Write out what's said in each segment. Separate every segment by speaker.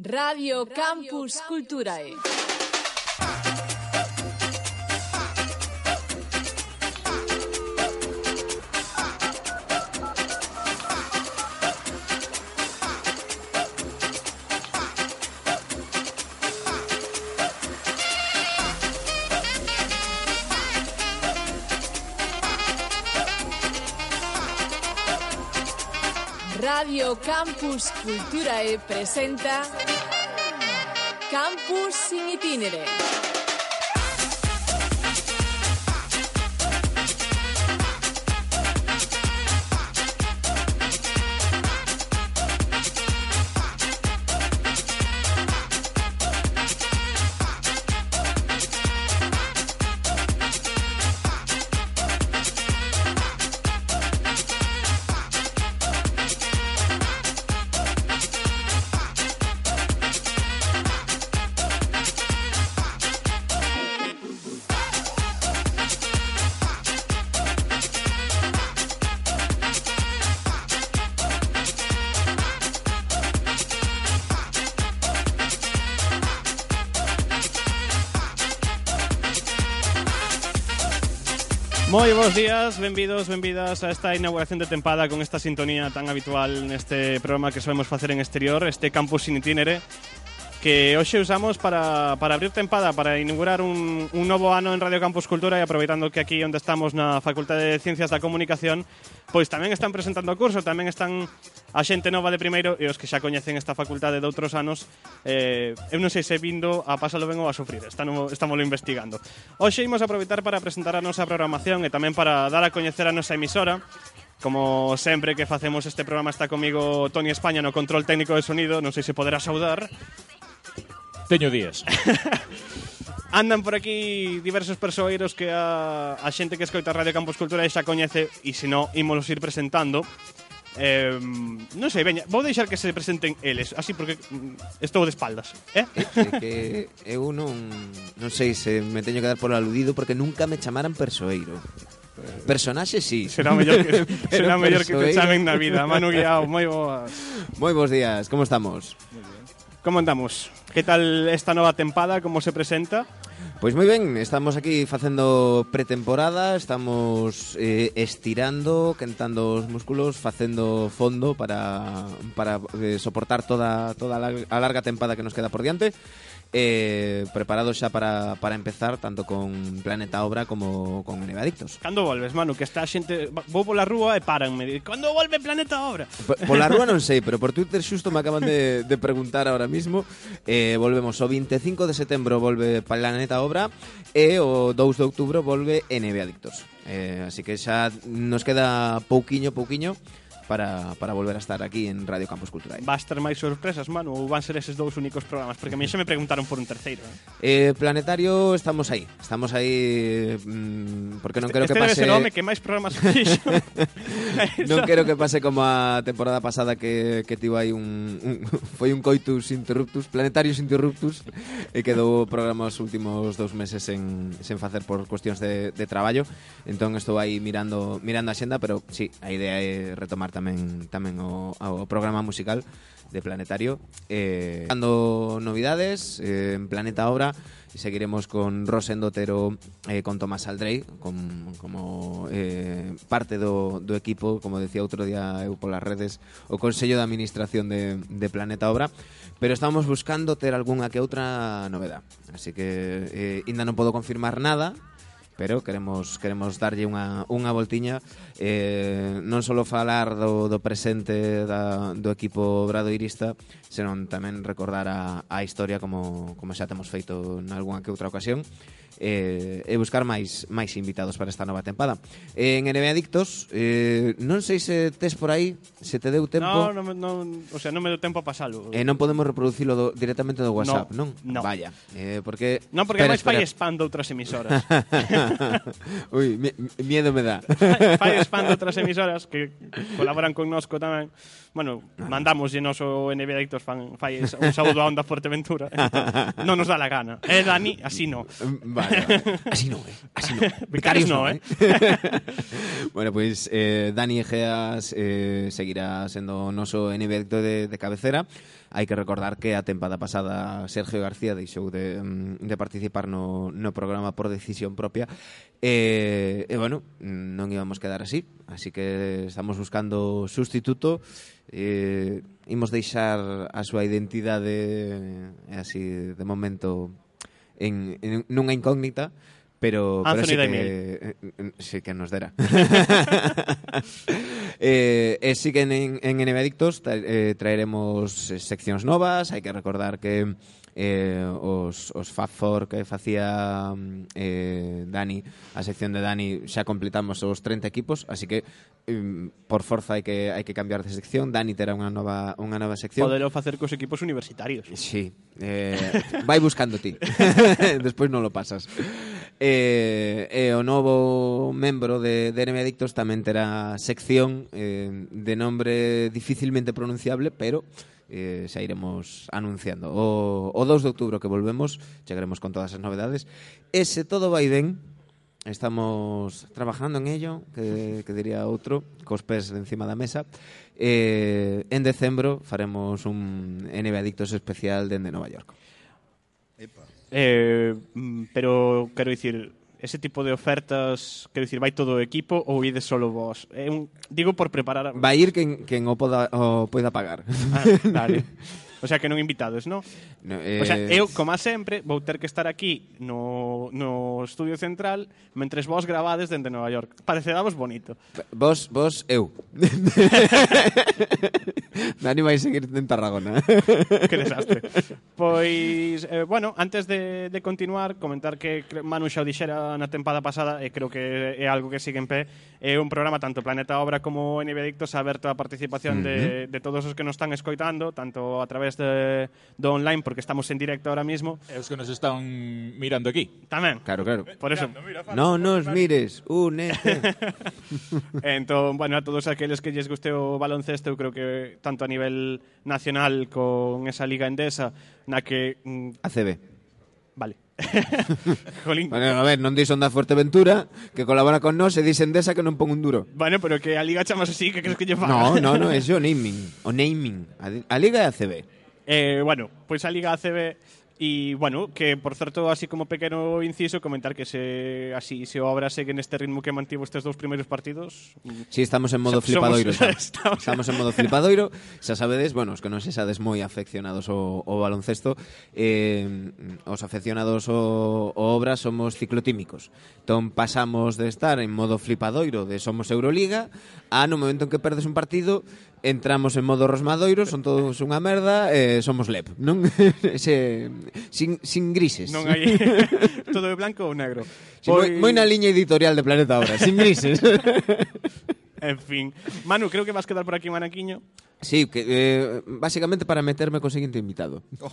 Speaker 1: Radio Campus Culturae. Radio Campus Culturae presenta Campus in itinere.
Speaker 2: Bons días, benvidos, benvidas a esta inauguración de tempada con esta sintonía tan habitual neste programa que solemos facer en exterior, este campus in itinere que hoxe usamos para, para abrir tempada, para inaugurar un, un novo ano en Radio Campus Cultura e aproveitando que aquí onde estamos na Facultade de Ciencias da Comunicación, pois tamén están presentando o curso, tamén están a xente nova de primeiro e os que xa coñecen esta facultade de outros anos, eh, eu non sei se vindo a pasalo ben ou a sufrir, estamos, estamos investigando. Hoxe imos aproveitar para presentar a nosa programación e tamén para dar a coñecer a nosa emisora, Como sempre que facemos este programa está comigo Toni España no control técnico de sonido, non sei se poderá saudar.
Speaker 3: Teño días.
Speaker 2: Andan por aquí diversos persoeiros que a, a xente que escoita Radio Campus Cultura xa coñece e se non, ímolos ir presentando. Eh, non sei, veña, vou deixar que se presenten eles, así porque mm, estou de espaldas, eh?
Speaker 4: É que eu non, non sei se me teño que dar por aludido porque nunca me chamaran persoeiro. Personaxe sí.
Speaker 2: Será mellor que será mellor que te chamen na vida. Manu Guiao, moi boas.
Speaker 4: Moi bons días, como estamos? Bien.
Speaker 2: Como andamos? Que tal esta nova tempada, como se presenta?
Speaker 4: Pois moi ben, estamos aquí facendo pretemporada, estamos eh, estirando, quentando os músculos, facendo fondo para, para eh, soportar toda, toda a larga tempada que nos queda por diante. eh, preparados xa para, para empezar tanto con Planeta Obra como con Nevadictos.
Speaker 2: Cando volves, Manu, que está xente vou pola rúa e paranme. Cando volve Planeta Obra?
Speaker 4: P pola rúa non sei, pero por Twitter xusto me acaban de, de preguntar ahora mismo. Eh, volvemos o 25 de setembro volve Planeta Obra e o 2 de outubro volve Nevadictos. Eh, así que xa nos queda pouquiño, pouquiño para, para volver a estar aquí en Radio Campus
Speaker 2: Culturais. Vas ter máis sorpresas, Manu, ou van ser eses dous únicos programas? Porque a mí xa me preguntaron por un terceiro. Eh,
Speaker 4: Eh, Planetario, estamos aí. Estamos aí mm, porque non este, quero
Speaker 2: este
Speaker 4: que pase...
Speaker 2: Este debe nome que máis programas fixo.
Speaker 4: non quero que pase como a temporada pasada que, que tivo aí un, un... foi un coitus interruptus, Planetarios interruptus, e quedou o programa os últimos dous meses sen, sen facer por cuestións de, de traballo. Entón estou aí mirando mirando a xenda, pero sí, a idea é retomar tamén tamén o, o programa musical de Planetario. Eh, dando novidades eh, en Planeta Obra e seguiremos con Rosendo Otero eh, con Tomás Aldrey con, como eh, parte do, do equipo como decía outro día eu polas redes o Consello de Administración de, de Planeta Obra. Pero estamos buscando ter algunha que outra novedad así que eh, ainda non podo confirmar nada pero queremos queremos darlle unha, unha voltiña eh, non só falar do, do presente da, do equipo bradoirista senón tamén recordar a, a historia como, como xa temos feito nalgúna que outra ocasión eh, e buscar máis máis invitados para esta nova tempada. Eh, en Adictos eh, non sei se tes por aí, se te deu tempo.
Speaker 2: No, non, non, o sea, non me deu tempo a pasalo.
Speaker 4: E eh, non podemos reproducilo do, directamente do WhatsApp,
Speaker 2: no,
Speaker 4: non?
Speaker 2: No.
Speaker 4: Vaya, eh, porque
Speaker 2: Non, porque máis fai spam de outras emisoras.
Speaker 4: Mi- miedo me dá.
Speaker 2: fai spam de outras emisoras que colaboran con nosco tamén. Bueno, mandamos e noso NB Adictos fan, un saúdo a Onda Fuerteventura. Entón, non nos dá la gana. E Dani, así no.
Speaker 4: vale, vale. Así non, eh? Así non.
Speaker 2: Becarios no, eh?
Speaker 4: bueno, pois pues, eh, Dani Egeas eh, seguirá sendo noso NB de, de cabecera Hai que recordar que a tempada pasada Sergio García deixou de, mm, de participar no, no programa por decisión propia. E, e bueno, non íbamos quedar así así que estamos buscando sustituto e imos deixar a súa identidade eh, así de momento en, en nunha incógnita Pero, eh, eh, sí, que, nos dará. Eh, eh, sí que en, en, Adictos traeremos secciones nuevas. Hay que recordar que eh, os, os Fab Four que facía mm, eh, Dani, a sección de Dani, xa completamos os 30 equipos, así que mm, por forza hai que hai que cambiar de sección. Dani terá unha nova unha nova sección.
Speaker 2: Podelo facer cos equipos universitarios.
Speaker 4: Sí. Eh, vai buscando ti. Despois non lo pasas. Eh, eh, o novo membro de, de NM Adictos tamén terá sección eh, de nombre dificilmente pronunciable, pero eh, iremos anunciando o, o 2 de outubro que volvemos Chegaremos con todas as novedades E se todo vai ben Estamos trabajando en ello, que, que diría outro, cos pés de encima da mesa. Eh, en decembro faremos un NB Adictos especial dende Nova York.
Speaker 2: Eh, mm, pero quero dicir, ese tipo de ofertas, quero dicir, vai todo o equipo ou ides solo vos? É un, digo por preparar...
Speaker 4: Vai ir quen, quen o, poda, o poida pagar.
Speaker 2: Ah, vale. O sea que non invitados, non?
Speaker 4: No, eh...
Speaker 2: O sea, eh, eu, como a sempre, vou ter que estar aquí no, no estudio central mentres vos gravades dende Nova York. Parecedavos bonito.
Speaker 4: Vos, vos, eu. Dani vai seguir en Tarragona.
Speaker 2: que desastre. Pois, eh, bueno, antes de, de continuar, comentar que Manu xa o dixera na tempada pasada e creo que é algo que sigue en pé. É un programa tanto Planeta Obra como NB Adictos aberto a participación mm -hmm. de, de todos os que nos están escoitando, tanto a través través de, eh, do online, porque estamos en directo ahora mismo.
Speaker 3: E os que nos están mirando aquí.
Speaker 2: Tamén.
Speaker 4: Claro, claro.
Speaker 2: Por eso.
Speaker 4: Mira, mira, no nos mires, únete.
Speaker 2: entón, bueno, a todos aqueles que lles guste o baloncesto, eu creo que tanto a nivel nacional con esa liga endesa, na que... Mm,
Speaker 4: ACB.
Speaker 2: Vale. Jolín.
Speaker 4: Bueno, a ver, non dixon da Fuerteventura que colabora con nós e dixen desa que non pon un duro.
Speaker 2: Bueno, pero que a Liga chamas así, que crees que lle faga?
Speaker 4: No, no, no, é o naming. O naming. A Liga é a CB.
Speaker 2: Eh, bueno, pois a Liga ACB E, bueno, que, por certo, así como pequeno inciso, comentar que se así se obra segue neste ritmo que mantivo estes dous primeiros partidos.
Speaker 4: Si, sí, estamos en modo
Speaker 2: Somos,
Speaker 4: flipadoiro.
Speaker 2: Estamos,
Speaker 4: estamos en modo flipadoiro. Xa sabedes, bueno, os que non se moi afeccionados ao, ao baloncesto, eh, os afeccionados ao, ao obra somos ciclotímicos. Entón, pasamos de estar en modo flipadoiro de somos Euroliga a no momento en que perdes un partido entramos en modo rosmadoiro, son todos unha merda, eh, somos lep, non? Se, sin, sin grises.
Speaker 2: Non hai todo de blanco ou negro.
Speaker 4: Sí, pois... Moi, moi na liña editorial de Planeta Obra, sin grises.
Speaker 2: En fin. Manu, creo que vas quedar por aquí, Manaquiño.
Speaker 4: Sí, que, eh, básicamente para meterme co seguinte invitado.
Speaker 2: Oh,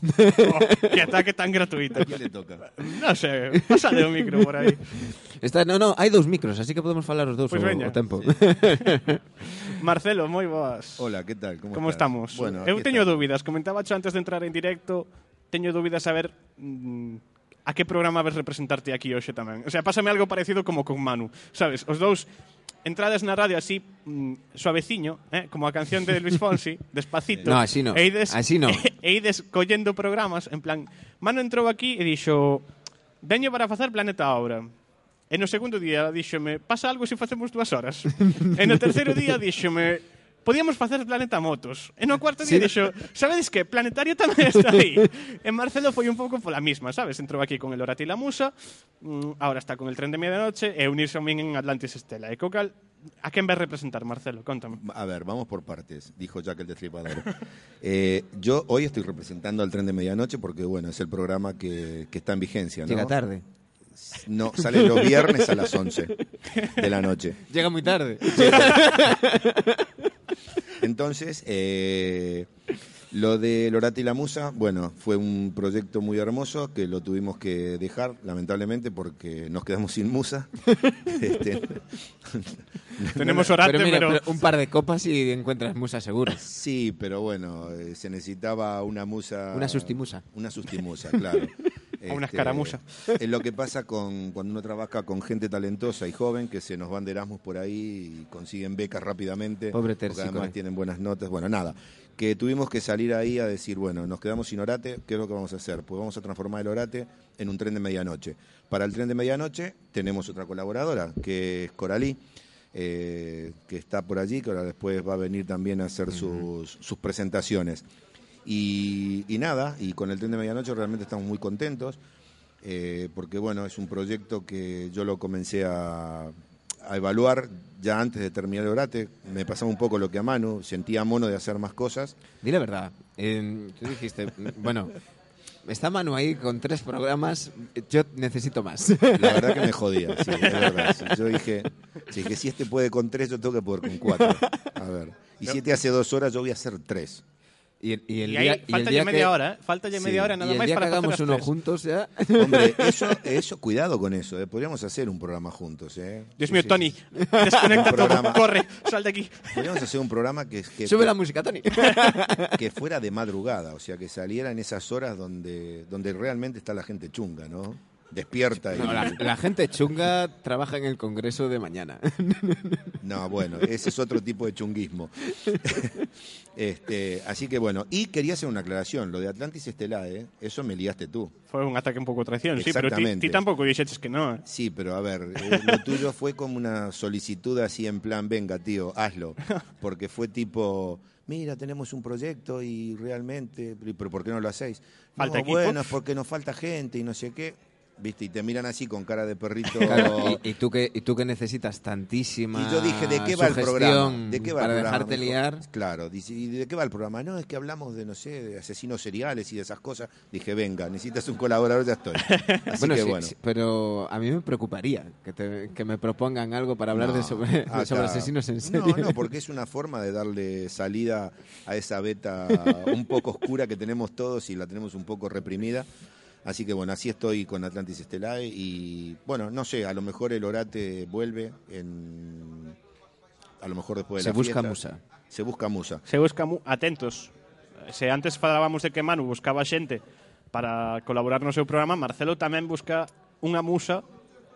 Speaker 2: que ataque tan gratuito.
Speaker 5: ¿Quién le toca?
Speaker 2: Non sei, pásale o micro por.
Speaker 4: Está, no, no, hai dous micros, así que podemos falar os dous
Speaker 2: Pois
Speaker 4: o, o tempo.
Speaker 2: Marcelo, moi boas.
Speaker 5: Hola, ¿qué tal? ¿Cómo,
Speaker 2: Como
Speaker 5: estás?
Speaker 2: estamos?
Speaker 5: Bueno,
Speaker 2: Eu teño
Speaker 5: estamos.
Speaker 2: dúbidas. Comentaba antes de entrar en directo, teño dúbidas a ver mm, a que programa ves representarte aquí hoxe tamén. O sea, pásame algo parecido como con Manu, sabes? Os dous entrades na radio así mm, suaveciño, eh, como a canción de Luis Fonsi, despacito.
Speaker 4: No, así no.
Speaker 2: E ides,
Speaker 4: así no.
Speaker 2: E, ides collendo programas, en plan, Manu entrou aquí e dixo, veño para facer Planeta Obra. E no segundo día díxome, pasa algo se si facemos dúas horas. e no terceiro día díxome, podíamos facer Planeta Motos. E no cuarto día
Speaker 4: Sí.
Speaker 2: dixo, sabedes que Planetario tamén está aí. e Marcelo foi un pouco pola misma, sabes? Entrou aquí con el Orati la Musa, mm, ahora está con el Tren de Medianoche e unirse a min en Atlantis Estela. E co cal, a quen ves representar, Marcelo? Contame.
Speaker 5: A ver, vamos por partes, dijo Jack el Destripador. Eh, yo hoy estoy representando al Tren de Medianoche porque, bueno, es el programa que, que está en vigencia, ¿no?
Speaker 4: Llega tarde.
Speaker 5: No, sale los viernes a las 11 de la noche.
Speaker 4: Llega muy tarde.
Speaker 5: Entonces, eh, lo de Lorati y la Musa, bueno, fue un proyecto muy hermoso que lo tuvimos que dejar, lamentablemente, porque nos quedamos sin musa. Este,
Speaker 2: Tenemos Orate,
Speaker 4: pero
Speaker 2: pero...
Speaker 4: mira, pero un par de copas y encuentras musa segura.
Speaker 5: sí, pero bueno, eh, se necesitaba una musa...
Speaker 4: Una sustimusa.
Speaker 5: Una sustimusa, claro.
Speaker 2: A una
Speaker 5: Este,
Speaker 2: escaramuza.
Speaker 5: Es lo que pasa con cuando uno trabaja con gente talentosa y joven que se nos van de Erasmus por ahí y consiguen becas rápidamente.
Speaker 4: Pobre
Speaker 5: porque además
Speaker 4: eh.
Speaker 5: tienen buenas notas. Bueno, nada. Que tuvimos que salir ahí a decir, bueno, nos quedamos sin Orate, ¿qué es lo que vamos a hacer? Pues vamos a transformar el Orate en un tren de medianoche. Para el tren de medianoche tenemos otra colaboradora, que es Coralí, eh, que está por allí, que ahora después va a venir también a hacer sus, sus presentaciones. Y, y nada, y con el tren de medianoche realmente estamos muy contentos, eh, porque bueno, es un proyecto que yo lo comencé a, a evaluar ya antes de terminar el orate. Me pasaba un poco lo que a Manu, sentía mono de hacer más cosas.
Speaker 4: Di la verdad. eh, tú dijiste, bueno, está Manu ahí con tres programas, yo necesito más.
Speaker 5: La verdad que me jodía, sí, es verdad. Yo dije, sí, que si este puede con tres, yo tengo que poder con cuatro. A ver, y si este hace dos horas, yo voy a hacer tres.
Speaker 4: Y, el- y el
Speaker 2: Y ahí
Speaker 4: día, y el
Speaker 2: falta
Speaker 4: día
Speaker 2: ya media
Speaker 4: que-
Speaker 2: hora, ¿eh? Falta ya
Speaker 5: Sí,
Speaker 2: media hora
Speaker 4: y
Speaker 2: nada
Speaker 4: el
Speaker 2: más
Speaker 4: día que
Speaker 2: para facer
Speaker 4: hagamos uno
Speaker 2: tres.
Speaker 4: juntos ya.
Speaker 5: Hombre, eso, eso, cuidado con eso, ¿eh? podríamos hacer un programa juntos. ¿eh?
Speaker 2: Dios
Speaker 5: Sí,
Speaker 2: mío,
Speaker 5: sí,
Speaker 2: Tony,
Speaker 5: sí.
Speaker 2: desconecta todo,
Speaker 5: programa.
Speaker 2: corre, sal de aquí.
Speaker 5: Podríamos hacer un programa que, que,
Speaker 4: Sube la música, Tony.
Speaker 5: que fuera de madrugada, o sea, que saliera en esas horas donde, donde realmente está la gente chunga, ¿no? Despierta y...
Speaker 4: No, la, la gente chunga trabaja en el Congreso de mañana.
Speaker 5: No, bueno, ese es otro tipo de chunguismo. este, así que bueno, y quería hacer una aclaración, lo de Atlantis Estelae, eso me liaste tú.
Speaker 2: Fue un ataque un pouco de traición, sí, pero ti, dixeches que no. eh.
Speaker 5: Sí, pero a ver, eh, lo tuyo fue como una solicitud así en plan, venga tío, hazlo, porque fue tipo... Mira, tenemos un proyecto y realmente, pero ¿por qué no lo hacéis?
Speaker 2: ¿Falta
Speaker 5: no,
Speaker 2: equipo?
Speaker 5: bueno, es porque nos falta gente y no sé qué. ¿Viste? Y te miran así con cara de perrito.
Speaker 4: Claro, y, y tú que, y tú que necesitas tantísima
Speaker 5: Y yo dije, ¿de qué va el programa? ¿De qué va
Speaker 4: para
Speaker 5: el programa?
Speaker 4: dejarte liar.
Speaker 5: Claro, dice, ¿y de qué va el programa? No, es que hablamos de, no sé, de asesinos seriales y de esas cosas. Dije, venga, necesitas un colaborador, ya estoy. Así
Speaker 4: bueno,
Speaker 5: que
Speaker 4: sí,
Speaker 5: bueno.
Speaker 4: sí, pero a mí me preocuparía que, te- que me propongan algo para hablar de sobre,
Speaker 5: acá-
Speaker 4: sobre asesinos en serie.
Speaker 5: No, no, porque es una forma de darle salida a esa beta un poco oscura que tenemos todos y la tenemos un poco reprimida. Así que bueno, así estoy con Atlantis Estelae y bueno, no sé, a lo mejor el Orate vuelve en a lo mejor después de
Speaker 4: Se
Speaker 5: la
Speaker 4: busca
Speaker 5: fiesta.
Speaker 4: musa.
Speaker 5: Se busca musa.
Speaker 2: Se busca mu atentos. Se antes falábamos de que Manu buscaba xente para colaborar no seu programa, Marcelo tamén busca unha musa,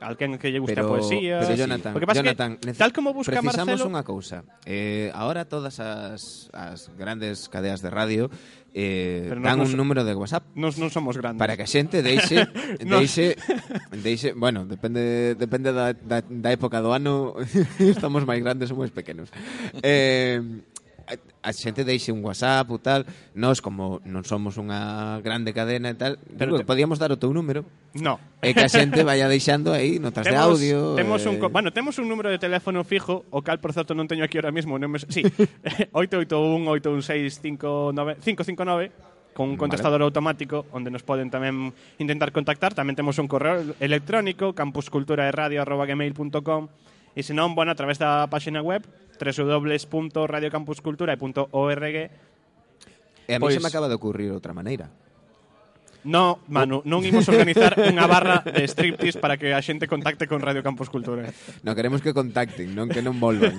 Speaker 2: alguén que lle gusta
Speaker 4: pero, a
Speaker 2: poesía.
Speaker 4: Pero Jonathan,
Speaker 2: o que pasa
Speaker 4: Jonathan
Speaker 2: que, tal como busca
Speaker 4: precisamos
Speaker 2: Marcelo...
Speaker 4: unha cousa. Eh, ahora todas as, as grandes cadeas de radio eh,
Speaker 2: pero
Speaker 4: dan
Speaker 2: nos,
Speaker 4: un número de WhatsApp.
Speaker 2: Nos non somos grandes.
Speaker 4: Para que a xente deixe, deixe, deixe, bueno, depende depende da, da, da época do ano, estamos máis grandes ou máis pequenos. Eh, a xente deixe un WhatsApp ou tal, nós como non somos unha grande cadena e tal,
Speaker 2: Pero
Speaker 4: digo,
Speaker 2: te...
Speaker 4: podíamos dar o teu número.
Speaker 2: No.
Speaker 4: E que a xente vaya deixando aí notas temos, de audio.
Speaker 2: Temos
Speaker 4: eh...
Speaker 2: un, bueno, temos un número de teléfono fijo, o cal por certo non teño aquí ahora mismo, non me, sí, 881 816 559 con un contestador vale. automático onde nos poden tamén intentar contactar. Tamén temos un correo electrónico campusculturaeradio.gmail.com e senón, bueno, a través da páxina web www.radiocampuscultura.org
Speaker 4: E a mí
Speaker 2: pois...
Speaker 4: se me acaba de ocurrir outra maneira.
Speaker 2: No, Manu, non imos organizar unha barra de striptease para que a xente contacte con Radio Campus Cultura.
Speaker 4: No, queremos que contacten, non que non volvan.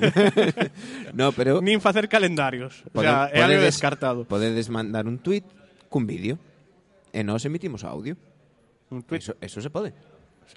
Speaker 4: no, pero...
Speaker 2: Nin facer calendarios.
Speaker 4: Pode, o
Speaker 2: sea, é algo descartado.
Speaker 4: Podedes mandar un tweet cun vídeo e nós emitimos audio.
Speaker 2: Un tweet.
Speaker 4: Eso, eso se pode.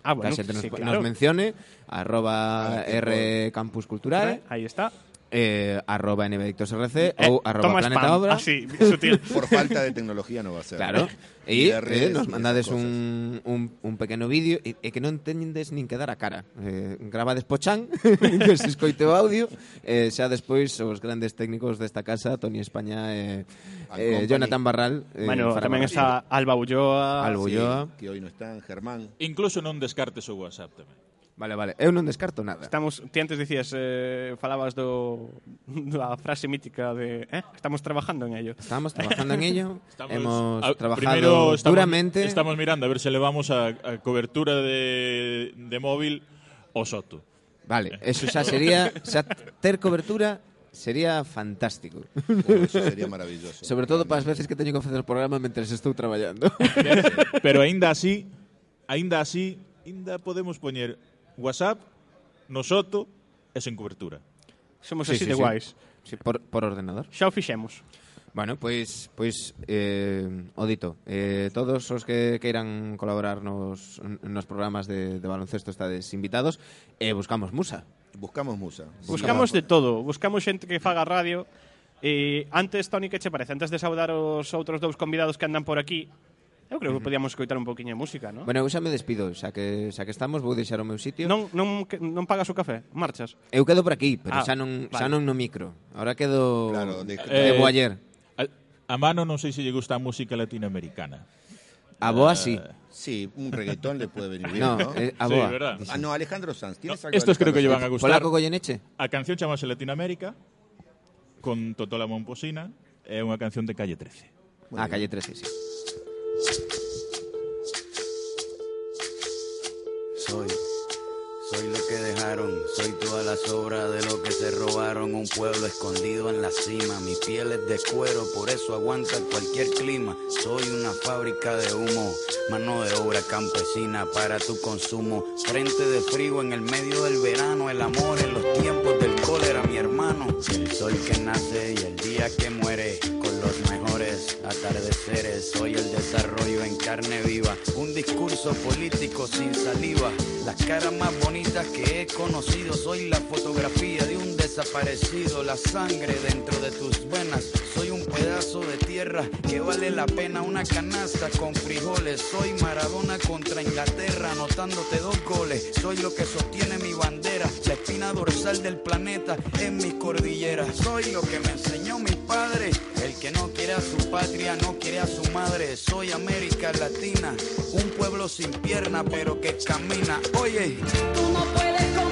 Speaker 2: Ah,
Speaker 4: Que
Speaker 2: bueno,
Speaker 4: xente nos,
Speaker 2: sí,
Speaker 4: nos
Speaker 2: claro.
Speaker 4: mencione arroba
Speaker 5: que
Speaker 4: R Campus Cultural
Speaker 2: Ahí está.
Speaker 4: eh, arroba nbedictosrc
Speaker 2: eh,
Speaker 4: o arroba
Speaker 2: toma
Speaker 4: planeta
Speaker 2: spam.
Speaker 4: obra.
Speaker 2: Ah, Así, sutil.
Speaker 5: Por falta de tecnología no va a ser.
Speaker 4: Claro.
Speaker 5: Y,
Speaker 4: eh,
Speaker 5: redes,
Speaker 4: eh,
Speaker 5: nos
Speaker 4: mandades un, un, un, pequeno vídeo e, e que non tendes nin que dar a cara. Eh, grabades despochán, que se escoite o audio, eh, xa despois os grandes técnicos desta casa, Toni España e eh,
Speaker 5: eh,
Speaker 4: Jonathan Barral. Eh,
Speaker 2: bueno, tamén está Alba Ulloa.
Speaker 4: Alba Ulloa.
Speaker 5: Sí, que hoy non están, Germán.
Speaker 3: Incluso non descartes o WhatsApp tamén.
Speaker 4: Vale, vale. Eu non descarto nada.
Speaker 2: Estamos, ti antes dicías, eh, falabas do, da frase mítica de eh, estamos trabajando en ello.
Speaker 4: Estamos trabajando en ello, estamos, hemos
Speaker 3: a,
Speaker 4: trabajado
Speaker 3: estamos,
Speaker 4: duramente.
Speaker 3: Estamos mirando a ver se levamos a, a cobertura de, de móvil o soto.
Speaker 4: Vale, eso xa sería, xa ter cobertura sería fantástico.
Speaker 5: Bueno, eso sería maravilloso.
Speaker 4: Sobre todo para as veces que teño que facer o programa mentres estou traballando.
Speaker 3: Pero aínda así, aínda así, aínda podemos poñer WhatsApp, no soto e sen cobertura.
Speaker 2: Somos así
Speaker 4: sí,
Speaker 2: de
Speaker 4: sí.
Speaker 2: guais.
Speaker 4: Sí, por, por ordenador.
Speaker 2: Xa o fixemos.
Speaker 4: Bueno, pois, pois eh, o dito, eh, todos os que queiran colaborar nos, nos programas de, de baloncesto estades invitados e eh, buscamos musa.
Speaker 5: Buscamos musa.
Speaker 2: Buscamos de todo, buscamos xente que faga radio. E antes, Toni, que che parece? Antes de saudar os outros dous convidados que andan por aquí, Eu creo que podíamos escoitar un poquinho de música, non?
Speaker 4: Bueno, eu xa me despido, xa que xa que estamos vou deixar o meu sitio.
Speaker 2: Non non que- non pagas o café, marchas.
Speaker 4: Eu quedo por aquí, pero
Speaker 2: Ah,
Speaker 4: xa non xa
Speaker 2: vale.
Speaker 4: non no micro. Ahora quedo
Speaker 5: Claro, de
Speaker 3: Eh,
Speaker 4: Boaller.
Speaker 3: Eh, a, a mano non sei se lle gusta a música latinoamericana.
Speaker 4: A boa eh, sí.
Speaker 5: Sí, un reggaetón le puede venir bien,
Speaker 4: No,
Speaker 5: ¿no?
Speaker 4: eh, a
Speaker 3: Sí,
Speaker 4: boa.
Speaker 3: verdad.
Speaker 5: Ah, no, Alejandro Sanz. ¿Tienes No, algo de
Speaker 3: estos creo que
Speaker 5: Alejandro
Speaker 3: llevan a gustar.
Speaker 4: Polaco Goyeneche.
Speaker 3: A canción chamase Latinoamérica con Totola Momposina é unha canción de Calle 13.
Speaker 5: Muy
Speaker 4: Ah,
Speaker 5: bien.
Speaker 4: calle 13, sí.
Speaker 6: Soy, soy lo que dejaron, soy toda la sobra de lo que se robaron. Un pueblo escondido en la cima, mi piel es de cuero, por eso aguanta cualquier clima. Soy una fábrica de humo, mano de obra campesina para tu consumo. Frente de frío en el medio del verano, el amor en los tiempos del cólera, mi hermano. El sol que nace y el día que muere, con los mejores atardeceres. Soy el desarrollo en carne viva, un discurso político sin saliva. Las caras más bonitas que he conocido, soy la fotografía de un desaparecido, la sangre dentro de tus venas. Soy un pedazo de tierra que vale la pena una canasta con frijoles. Soy Maradona contra Inglaterra, anotándote dos goles. Soy lo que sostiene mi bandera, la espina dorsal del planeta en mis cordilleras. Soy lo que me enseñó mi el que no quiere a su patria, no quiere a su madre. Soy América Latina, un pueblo sin pierna pero que camina. Oye,
Speaker 7: Tú no puedes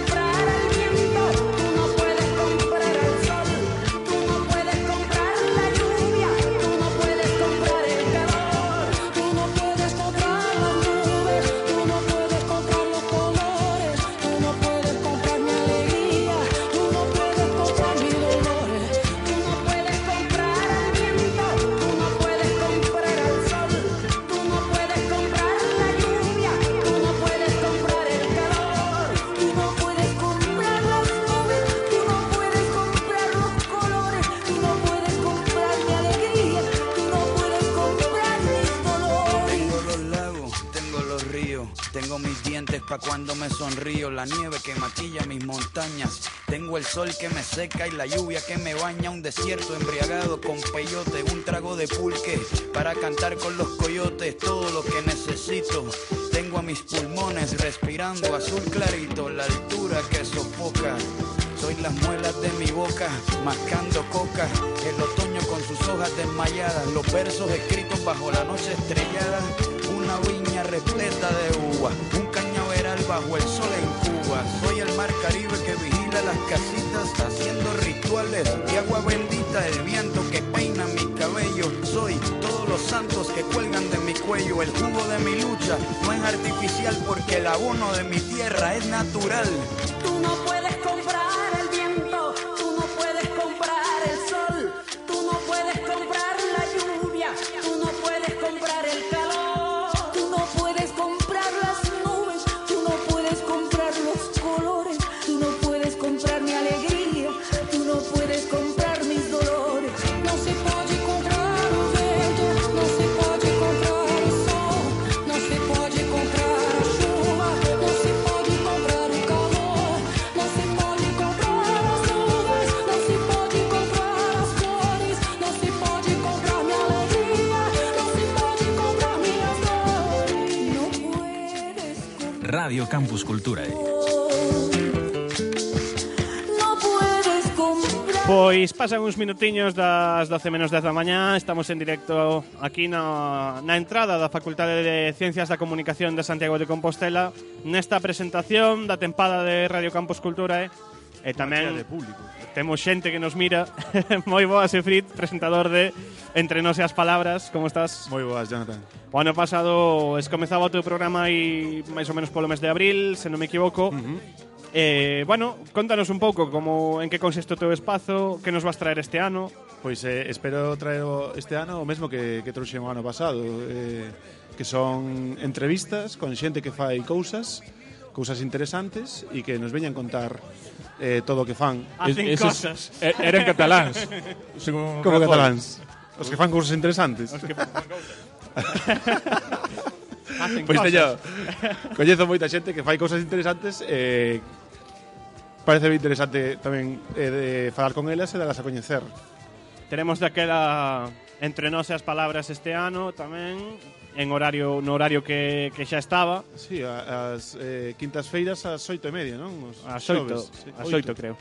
Speaker 6: cuando me sonrío, la nieve que maquilla mis montañas, tengo el sol que me seca y la lluvia que me baña, un desierto embriagado con peyote, un trago de pulque para cantar con los coyotes, todo lo que necesito. Tengo a mis pulmones respirando azul clarito, la altura que sofoca. Soy las muelas de mi boca, mascando coca. El otoño con sus hojas desmayadas, los versos escritos bajo la noche estrellada. Una viña repleta de uva, un bajo el sol en Cuba. Soy el mar Caribe que vigila las casitas, haciendo rituales de agua bendita. El viento que peina mi cabello. Soy todos los santos que cuelgan de mi cuello. El jugo de mi lucha no es artificial porque el abono de mi tierra es natural.
Speaker 7: Tú no puedes comprar
Speaker 8: Radio Campus Culturae.
Speaker 2: Pois pasan uns minutiños das 12 menos 10 da mañá Estamos en directo aquí na, na entrada da Facultade de Ciencias da Comunicación de Santiago de Compostela Nesta presentación da tempada de Radio Campus Cultura eh, E tamén
Speaker 3: de público
Speaker 2: temos xente que nos mira. moi boas, Efrit, presentador de Entre Nós e as Palabras. Como estás?
Speaker 9: Moi boas, Jonathan.
Speaker 2: O ano pasado es comezaba o teu programa aí máis ou menos polo mes de abril, se non me equivoco. Uh -huh. Eh, bueno, contanos un pouco como en que consiste o teu espazo, que nos vas traer este ano.
Speaker 9: Pois eh, espero traer este ano o mesmo que, que trouxen o ano pasado, eh, que son entrevistas con xente que fai cousas cousas interesantes e que nos veñan contar eh, todo o que fan.
Speaker 2: Hacen
Speaker 3: es,
Speaker 2: cosas.
Speaker 3: Es, eran cataláns. según
Speaker 9: Como
Speaker 3: Rajoy.
Speaker 9: cataláns. Os que fan cousas interesantes.
Speaker 2: Os que fan cousas. Hacen
Speaker 9: pois
Speaker 2: pues
Speaker 9: teño, coñezo moita xente que fai cousas interesantes e eh, parece interesante tamén eh, de falar con elas e dalas a coñecer.
Speaker 2: Teremos daquela entre nós as palabras este ano tamén en horario no horario que, que xa estaba.
Speaker 9: Sí, as eh, quintas feiras ás oito e media, non? Os
Speaker 2: as
Speaker 9: xoves, sí,
Speaker 2: as 8 creo.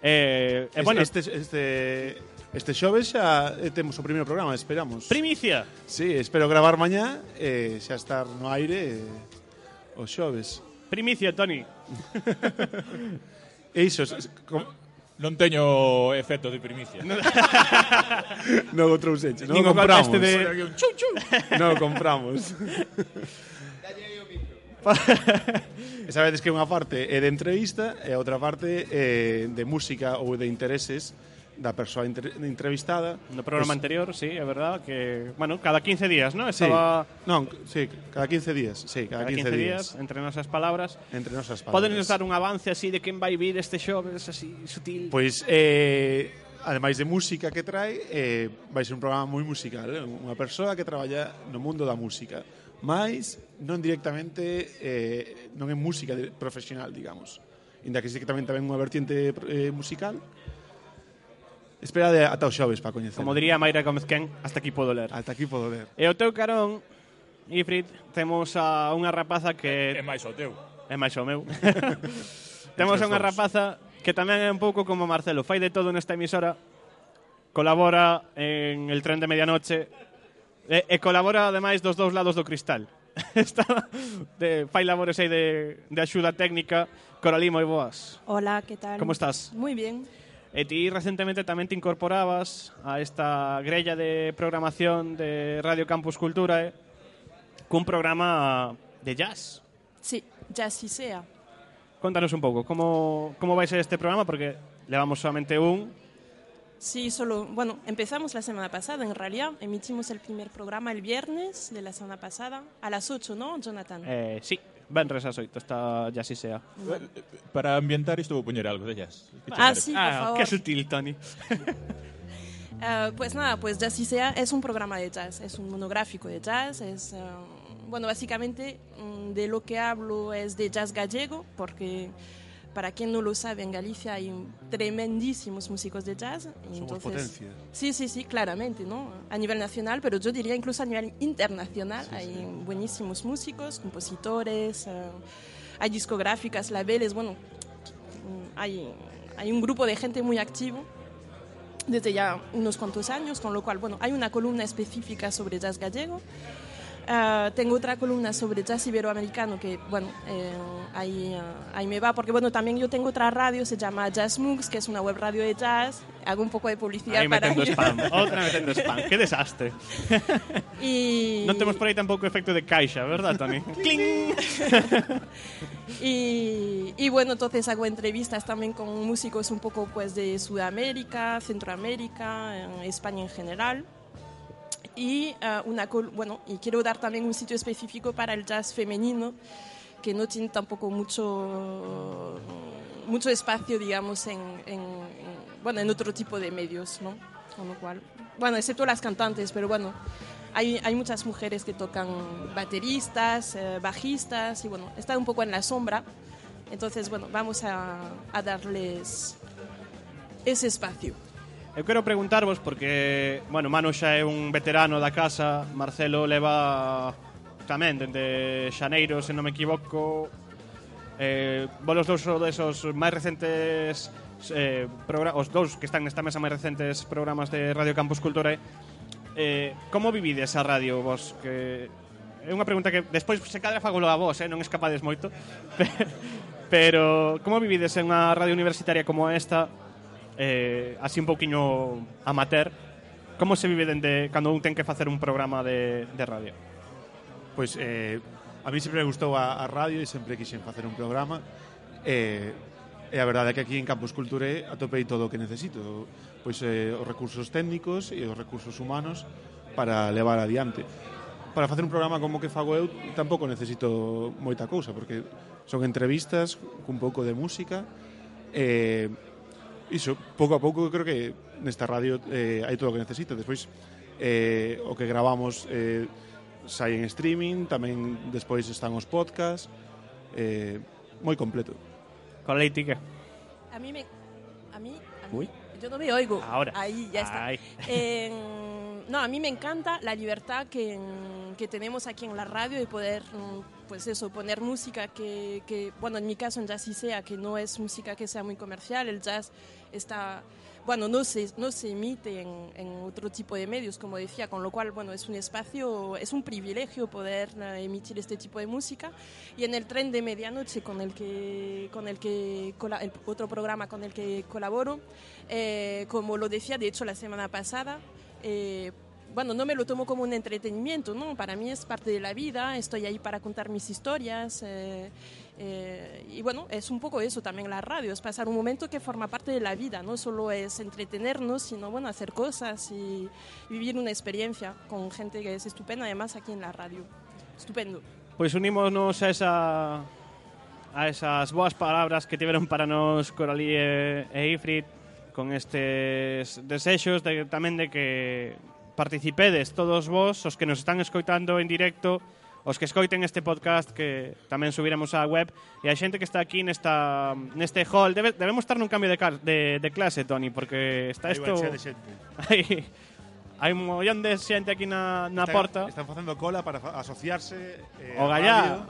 Speaker 2: Eh,
Speaker 9: eh,
Speaker 2: bueno,
Speaker 9: este, este, Este xoves xa eh, temos o primeiro programa, esperamos.
Speaker 2: Primicia.
Speaker 9: Sí, espero gravar mañá e eh, xa estar no aire eh, o xoves.
Speaker 2: Primicia, Toni.
Speaker 9: e iso,
Speaker 3: Non teño efecto de primicia.
Speaker 9: non o trouxeche. Non compramos.
Speaker 2: Este de...
Speaker 9: chum, chum. non compramos. Sabedes que unha parte é de entrevista e a outra parte é de música ou de intereses da persoa entrevistada.
Speaker 2: No programa
Speaker 9: pues,
Speaker 2: anterior, sí, é verdad que, bueno, cada 15 días, ¿no? Estaba sí,
Speaker 9: non, sí, cada 15 días, sí, cada,
Speaker 2: cada
Speaker 9: 15,
Speaker 2: 15
Speaker 9: días.
Speaker 2: días. entre nosas palabras.
Speaker 9: Entre nosas palabras.
Speaker 2: Podenos dar un avance así de quen vai vir este xoves así sutil?
Speaker 9: Pois pues, eh ademais de música que trae, eh, vai ser un programa moi musical, eh? unha persoa que traballa no mundo da música, mais non directamente eh, non é música profesional, digamos. Inda que sí que tamén tamén unha vertiente eh, musical, Esperade ata o xoves para coñecer.
Speaker 2: Como diría Mayra Gomezquén, hasta aquí podo ler.
Speaker 9: Hasta aquí podo ler.
Speaker 2: E o teu carón, Ifrit, temos a unha rapaza que...
Speaker 3: É, é máis o teu.
Speaker 2: É máis o meu. temos a unha rapaza que tamén é un pouco como Marcelo. Fai de todo nesta emisora, colabora en El tren de medianoche, e, e colabora ademais dos dous lados do cristal. Está de, fai labores aí de, de axuda técnica. Coralí, moi boas.
Speaker 8: Hola, que tal?
Speaker 2: Como estás?
Speaker 8: Moi bien.
Speaker 2: E ti recentemente tamén te incorporabas a esta grella de programación de Radio Campus Cultura eh, cun programa de jazz.
Speaker 8: Sí, ya sí sea.
Speaker 2: Contanos un pouco, como, como vai ser este programa, porque levamos solamente un.
Speaker 8: Sí, solo, bueno, empezamos la semana pasada, en realidad, emitimos el primer programa el viernes de la semana pasada, a las 8, ¿no, Jonathan?
Speaker 2: Eh, sí, venres as oito, está ya si sea.
Speaker 3: Para ambientar isto vou poñer algo de jazz.
Speaker 8: Ah, sí, por
Speaker 2: ah,
Speaker 8: favor.
Speaker 2: que sutil, Tony.
Speaker 8: Eh, pues nada, pues Jazz y Sea es un programa de jazz, es un monográfico de jazz, es, eh, bueno, básicamente mm, de lo que hablo es de jazz gallego, porque para quien no lo sabe, en Galicia hay tremendísimos músicos de jazz. y
Speaker 9: Somos potencia.
Speaker 8: Sí, sí, sí, claramente, ¿no? A nivel nacional, pero yo diría incluso a nivel internacional, hay buenísimos músicos, compositores, eh, hay discográficas, labels, bueno, hay, hay un grupo de gente muy activo desde ya unos cuantos años, con lo cual, bueno, hay una columna específica sobre jazz gallego. Ah, tengo otra columna sobre jazz iberoamericano que, bueno, eh, ahí, ah, ahí me va, porque, bueno, también yo tengo otra radio, se llama Jazz Mooks, que es una web radio de jazz. Hago un poco de publicidad
Speaker 2: Aí
Speaker 8: para
Speaker 2: metendo
Speaker 8: ello.
Speaker 2: spam, outra metendo spam. Que desastre.
Speaker 8: Y,
Speaker 2: Non temos por aí tampouco efecto de caixa, verdad, Tony? ¡Cling!
Speaker 8: Y, y bueno, entonces hago entrevistas también con músicos un poco pues de Sudamérica, Centroamérica, en España en general. Y ah, una bueno, y quiero dar también un sitio específico para el jazz femenino que no tiene tampoco mucho mucho espacio, digamos, en, en- en- bueno, en otro tipo de medios, ¿no? Con lo cual, bueno, excepto las cantantes, pero bueno, hay, hay muchas mujeres que tocan bateristas, eh, bajistas, y bueno, están un poco en la sombra. Entonces, bueno, vamos a, a darles ese espacio.
Speaker 2: Eu quero preguntarvos porque, bueno, Manu xa é un veterano da casa, Marcelo leva tamén dende xaneiro, se non me equivoco. Eh, vos os dous desos máis recentes eh, os dous que están nesta mesa máis recentes programas de Radio Campus Cultura. Eh, como vivides a radio vos? Que é unha pregunta que despois se cadra fagolo a vos, eh, non escapades moito. Pero como vivides en unha radio universitaria como esta? eh, así un pouquiño amateur, como se vive dende cando un ten que facer un programa de, de radio?
Speaker 9: Pois eh, a mí sempre me gustou a, a radio e sempre quixen facer un programa eh, e a verdade é que aquí en Campus Culture atopei todo o que necesito pois eh, os recursos técnicos e os recursos humanos para levar adiante para facer un programa como que fago eu tampouco necesito moita cousa porque son entrevistas cun pouco de música eh, iso, pouco a pouco eu creo que nesta radio eh, hai todo o que necesito despois eh, o que gravamos eh, sai en streaming, tamén despois están os podcasts, eh, moi completo.
Speaker 2: Con Leiti, que?
Speaker 8: A mí me... A mí... A mí
Speaker 2: Uy.
Speaker 8: Yo no me oigo.
Speaker 2: Ahora.
Speaker 8: Ahí, ya está.
Speaker 2: Ay.
Speaker 8: En- no, a mí me encanta la libertad que, que tenemos aquí en la radio de poder, mm, pues eso, poner música que, que, bueno, en mi caso en jazz sí sea, que no es música que sea muy comercial, el jazz está, bueno, no se, no se emite en, en otro tipo de medios, como decía, con lo cual, bueno, es un espacio, es un privilegio poder eh, emitir este tipo de música. Y en el tren de medianoche con el que, con el que, el otro programa con el que colaboro, eh, como lo decía, de hecho, la semana pasada, eh, bueno, no me lo tomo como un entretenimiento, ¿no? Para mí es parte de la vida, estoy ahí para contar mis historias. eh, eh, y bueno, es un poco eso también la radio, es pasar un momento que forma parte de la vida, no solo es entretenernos, sino bueno, hacer cosas y vivir una experiencia con gente que es estupenda, además aquí en la radio. Estupendo.
Speaker 2: Pois unímonos a esa a esas boas palabras que tiveron para nos Coralí e, e Ifrit con estes desexos de, tamén de que participedes todos vos, os que nos están escoitando en directo, os que escoiten este podcast que tamén subiremos á web e a xente que está aquí nesta neste hall debe, debemos estar nun cambio de, cal- de, de clase, Toni, porque está isto hai hai un mollón de xente aquí na, na
Speaker 9: Están-
Speaker 2: porta.
Speaker 9: Están facendo cola para asociarse eh,
Speaker 2: O gallá.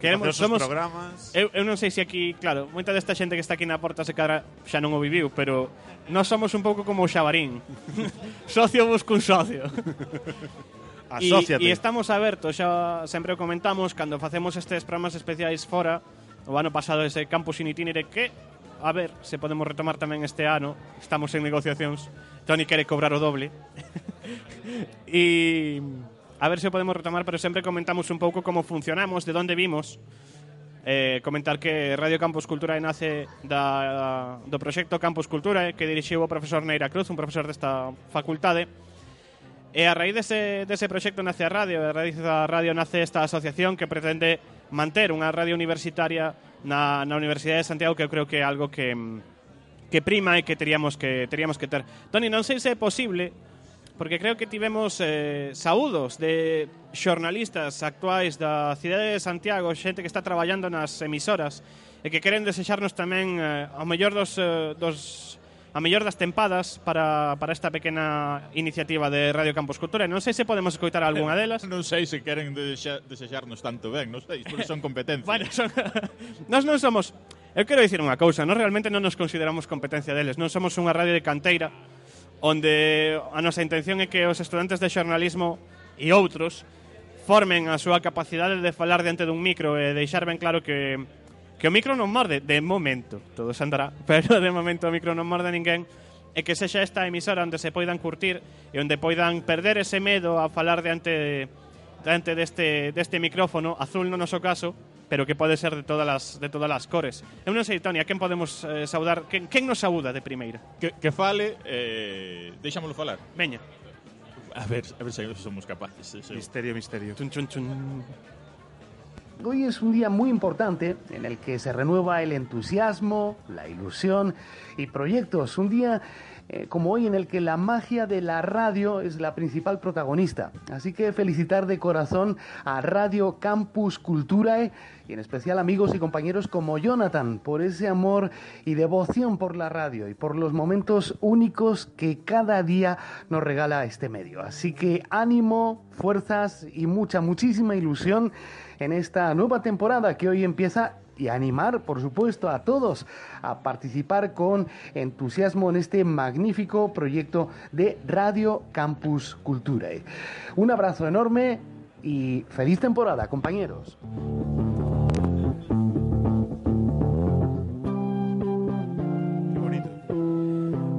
Speaker 2: Queremos, somos,
Speaker 9: programas.
Speaker 2: Eu, eu non sei se aquí, claro, moita desta xente que está aquí na porta se cadra xa non o viviu, pero nós somos un pouco como o Xabarín. socio vos cun socio.
Speaker 9: Asociate.
Speaker 2: E estamos abertos, xa sempre o comentamos, cando facemos estes programas especiais fora, o ano pasado ese Campus in Itinere que a ver se podemos retomar tamén este ano. Estamos en negociacións. Tony quere cobrar o doble. e a ver se o podemos retomar, pero sempre comentamos un pouco como funcionamos, de onde vimos. Eh, comentar que Radio Campus Cultura nace da, do proxecto Campus Cultura eh, que dirixiu o profesor Neira Cruz, un profesor desta facultade. E a raíz dese, dese proxecto nace a radio, e a raíz da radio nace esta asociación que pretende manter unha radio universitaria na, na Universidade de Santiago que eu creo que é algo que, que prima e que teríamos que teríamos que ter. Toni, non sei se é posible porque creo que tivemos eh, saúdos de xornalistas actuais da cidade de Santiago, xente que está traballando nas emisoras e que queren desexarnos tamén eh, ao mellor dos, eh, dos a mellor das tempadas para, para esta pequena iniciativa de Radio Campus Cultura. Non sei se podemos escoitar algunha delas.
Speaker 3: non sei se queren desexa, desexarnos tanto ben, non sei, porque son competencia.
Speaker 2: bueno, son... nós non somos... Eu quero dicir unha cousa, nós realmente non nos consideramos competencia deles, non somos unha radio de canteira, onde a nosa intención é que os estudantes de xornalismo e outros formen a súa capacidade de falar diante dun micro e deixar ben claro que que o micro non morde de momento, todo se andará, pero de momento o micro non morde ninguén. E que sexa esta emisora onde se poidan curtir e onde poidan perder ese medo a falar diante diante deste deste micrófono azul no noso caso pero que pode ser de todas as de todas as cores. Eu non sei, Toni, a quen podemos eh, saudar? Quen, quen nos saúda de primeira?
Speaker 3: Que, que fale, eh, deixámolo falar.
Speaker 2: Veña.
Speaker 3: A ver, a ver se somos capaces. Se, se.
Speaker 9: Misterio, misterio.
Speaker 2: Chun, chun, chun.
Speaker 10: Hoy es un día muy importante en el que se renueva el entusiasmo, la ilusión y proyectos. Un día eh, como hoy en el que la magia de la radio es la principal protagonista. Así que felicitar de corazón a Radio Campus Culturae y en especial amigos y compañeros como Jonathan por ese amor y devoción por la radio y por los momentos únicos que cada día nos regala este medio. Así que ánimo, fuerzas y mucha, muchísima ilusión en esta nueva temporada que hoy empieza y animar, por supuesto, a todos a participar con entusiasmo en este magnífico proyecto de Radio Campus Culturae. Un abrazo enorme y feliz temporada, compañeros.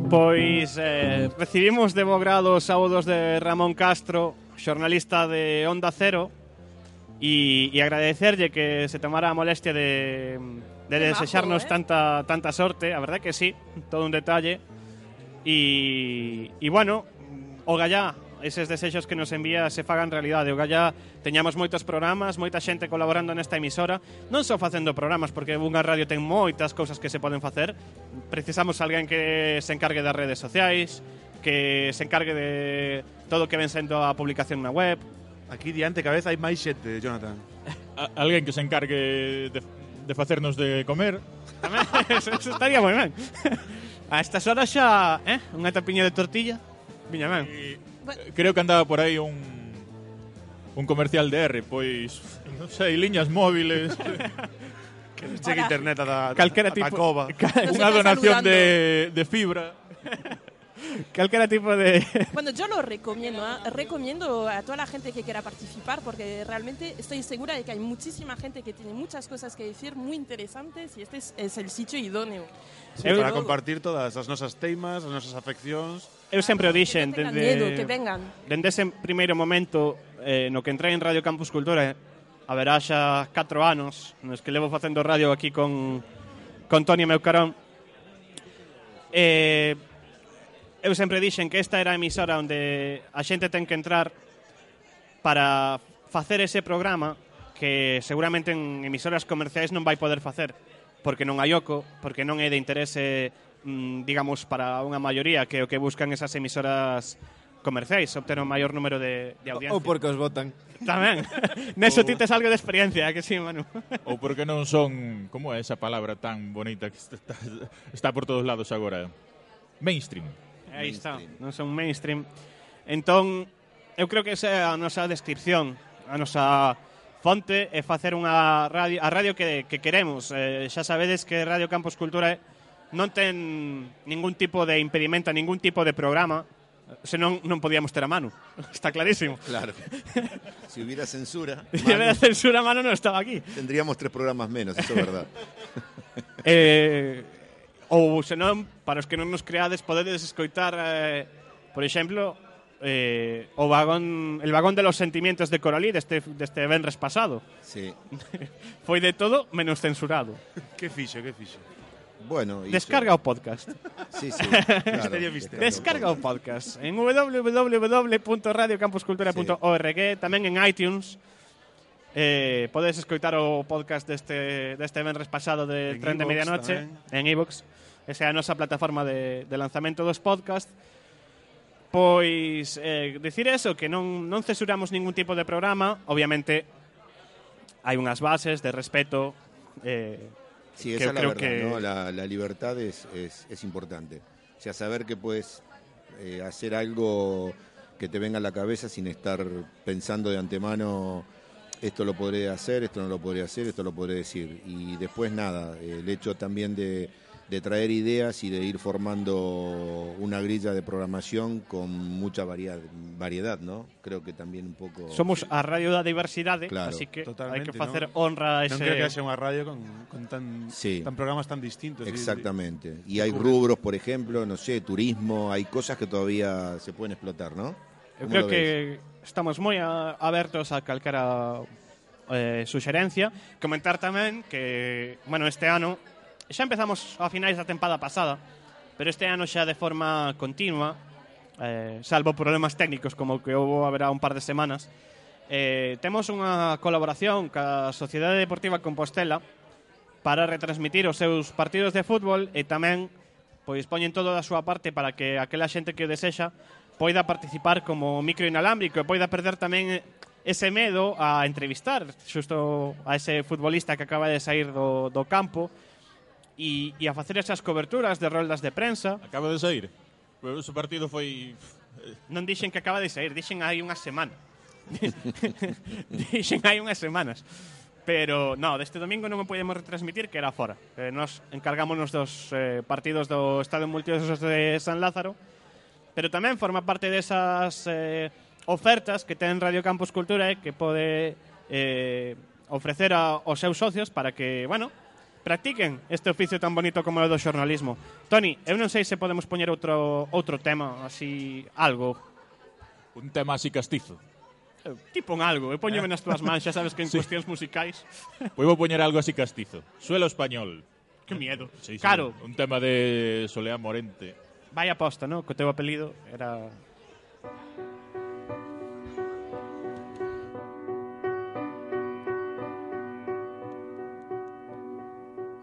Speaker 2: Pois eh, recibimos de bo de Ramón Castro, xornalista de Onda Cero, y, y agradecerlle que se tomara a molestia de, de desexarnos
Speaker 8: eh?
Speaker 2: tanta, tanta sorte, a verdade que sí, todo un detalle. E, e bueno, o gallá, eses desexos que nos envía se fagan realidade. O gallá teñamos moitos programas, moita xente colaborando nesta emisora, non só facendo programas, porque unha radio ten moitas cousas que se poden facer. Precisamos alguén que se encargue das redes sociais, que se encargue de todo o que ven sendo a publicación na web,
Speaker 9: Aquí diante cabeza hai máis xente, Jonathan.
Speaker 3: A- alguén que se encargue de, de facernos de comer.
Speaker 2: Eso, eso estaría moi ben. A estas horas xa, eh, unha tapiña de tortilla, viña ben.
Speaker 3: Creo que andaba por aí un un comercial de R, pois non sei, liñas móviles,
Speaker 9: Que nos chegue internet a da,
Speaker 2: Calquera
Speaker 9: a
Speaker 2: tipo-
Speaker 9: cova.
Speaker 2: Cal-
Speaker 3: unha donación de, de fibra.
Speaker 2: calquera tipo de...
Speaker 8: Bueno, yo lo recomiendo, ¿ah? recomiendo a toda la gente que quiera participar porque realmente estoy segura de que hay muchísima gente que tiene muchas cosas que decir muy interesantes y este es, es el sitio idóneo.
Speaker 9: Sí, para compartir todas as nosas teimas, as nosas afeccións.
Speaker 2: Eu sempre o dixen,
Speaker 8: Que
Speaker 2: dende,
Speaker 8: miedo, que vengan.
Speaker 2: dende ese primeiro momento eh, no que entrei en Radio Campus Cultura, eh, haberá xa 4 anos nos que levo facendo radio aquí con, con Toni Meucarón. Eh, eu sempre dixen que esta era a emisora onde a xente ten que entrar para facer ese programa que seguramente en emisoras comerciais non vai poder facer porque non hai oco, porque non é de interese mm, digamos para unha maioría que o que buscan esas emisoras comerciais obter o maior número de, de audiencia.
Speaker 4: Ou porque os votan.
Speaker 2: Tamén. Neso ti tes algo de experiencia, que sí, Manu.
Speaker 3: Ou porque non son, como é esa palabra tan bonita que está, está por todos lados agora? Mainstream.
Speaker 2: Aí está, non son mainstream. Entón, eu creo que esa é a nosa descripción, a nosa fonte é facer unha radio, a radio que, que queremos. Eh, xa sabedes que Radio Campus Cultura non ten ningún tipo de impedimento, ningún tipo de programa, senón non podíamos ter a mano. Está clarísimo.
Speaker 5: Claro. si hubiera censura,
Speaker 2: Se hubiera censura, mano non estaba aquí.
Speaker 5: tendríamos tres programas menos, eso es verdad.
Speaker 2: Eh, Ou senón, para os que non nos creades, podedes escoitar, eh, por exemplo, eh, o vagón, el vagón de los sentimientos de Coralí deste, deste venres pasado.
Speaker 5: Sí.
Speaker 2: Foi de todo menos censurado.
Speaker 9: que fixo, que fixo.
Speaker 5: Bueno, iso.
Speaker 2: Descarga o podcast.
Speaker 5: sí, sí, claro,
Speaker 2: Descarga o podcast en www.radiocampuscultura.org, sí. tamén en iTunes, eh, podes escoitar o podcast deste, deste venres pasado de
Speaker 9: En
Speaker 2: Tren de
Speaker 9: iVoox
Speaker 2: Medianoche
Speaker 9: tamén.
Speaker 2: en iVoox esa é a nosa plataforma de, de lanzamento dos podcast Pois eh, decir eso, que non, non censuramos ningún tipo de programa Obviamente hai unhas bases de respeto eh,
Speaker 5: Sí,
Speaker 2: que
Speaker 5: esa es la verdad,
Speaker 2: que-
Speaker 5: ¿no? La, la libertad es, es, es importante. O sea, saber que puedes eh, hacer algo que te venga a la cabeza sin estar pensando de antemano, esto lo podré hacer, esto no lo podré hacer, esto lo podré decir. Y después nada, el hecho también de, de traer ideas y de ir formando una grilla de programación con mucha variedad, variedad ¿no? Creo que también un poco...
Speaker 2: Somos a radio da diversidade
Speaker 5: Claro.
Speaker 2: Así que
Speaker 9: Totalmente,
Speaker 2: que facer
Speaker 9: ¿no?
Speaker 2: honra a ese
Speaker 9: Non creo que haxa unha radio con, con tan,
Speaker 5: Sí.
Speaker 9: tan programas tan distintos. y-
Speaker 5: Exactamente. Y hay
Speaker 9: cubre.
Speaker 5: rubros, por ejemplo, no sé, turismo, hay cosas que todavía se pueden explotar, ¿no? ¿Cómo
Speaker 2: creo que estamos moi abertos a calquera eh, suxerencia. Comentar tamén que, bueno, este ano, xa empezamos a finais da tempada pasada, pero este ano xa de forma continua, eh, salvo problemas técnicos como que houve haberá un par de semanas, eh, temos unha colaboración ca Sociedade Deportiva Compostela para retransmitir os seus partidos de fútbol e tamén pois poñen todo da súa parte para que aquela xente que o desexa poida participar como micro inalámbrico e poida perder tamén ese medo a entrevistar xusto a ese futbolista que acaba de sair do, do campo e, e a facer esas coberturas de roldas de prensa.
Speaker 3: Acaba de sair? O seu partido foi...
Speaker 2: Eh, non dixen que acaba de sair, dixen hai unha semana. dixen hai unhas semanas. Pero, no, deste domingo non o podemos retransmitir que era fora. Eh, nos encargámonos dos eh, partidos do Estadio Multiusos de San Lázaro pero tamén forma parte desas eh, ofertas que ten Radio Campus Cultura e eh, que pode eh, ofrecer a, aos seus socios para que, bueno, practiquen este oficio tan bonito como o do xornalismo. Toni, eu non sei se podemos poñer outro outro tema, así algo.
Speaker 3: Un tema así castizo.
Speaker 2: Eu, tipo algo, eu poñeme eh. nas túas mans, xa sabes que en
Speaker 3: sí.
Speaker 2: cuestións musicais.
Speaker 3: Pois vou poñer algo así castizo. Suelo español.
Speaker 2: Que miedo.
Speaker 3: Sí, sí,
Speaker 2: Caro.
Speaker 3: Un tema de Soleá Morente.
Speaker 2: Vai aposta, ¿no? Que o teu apelido era...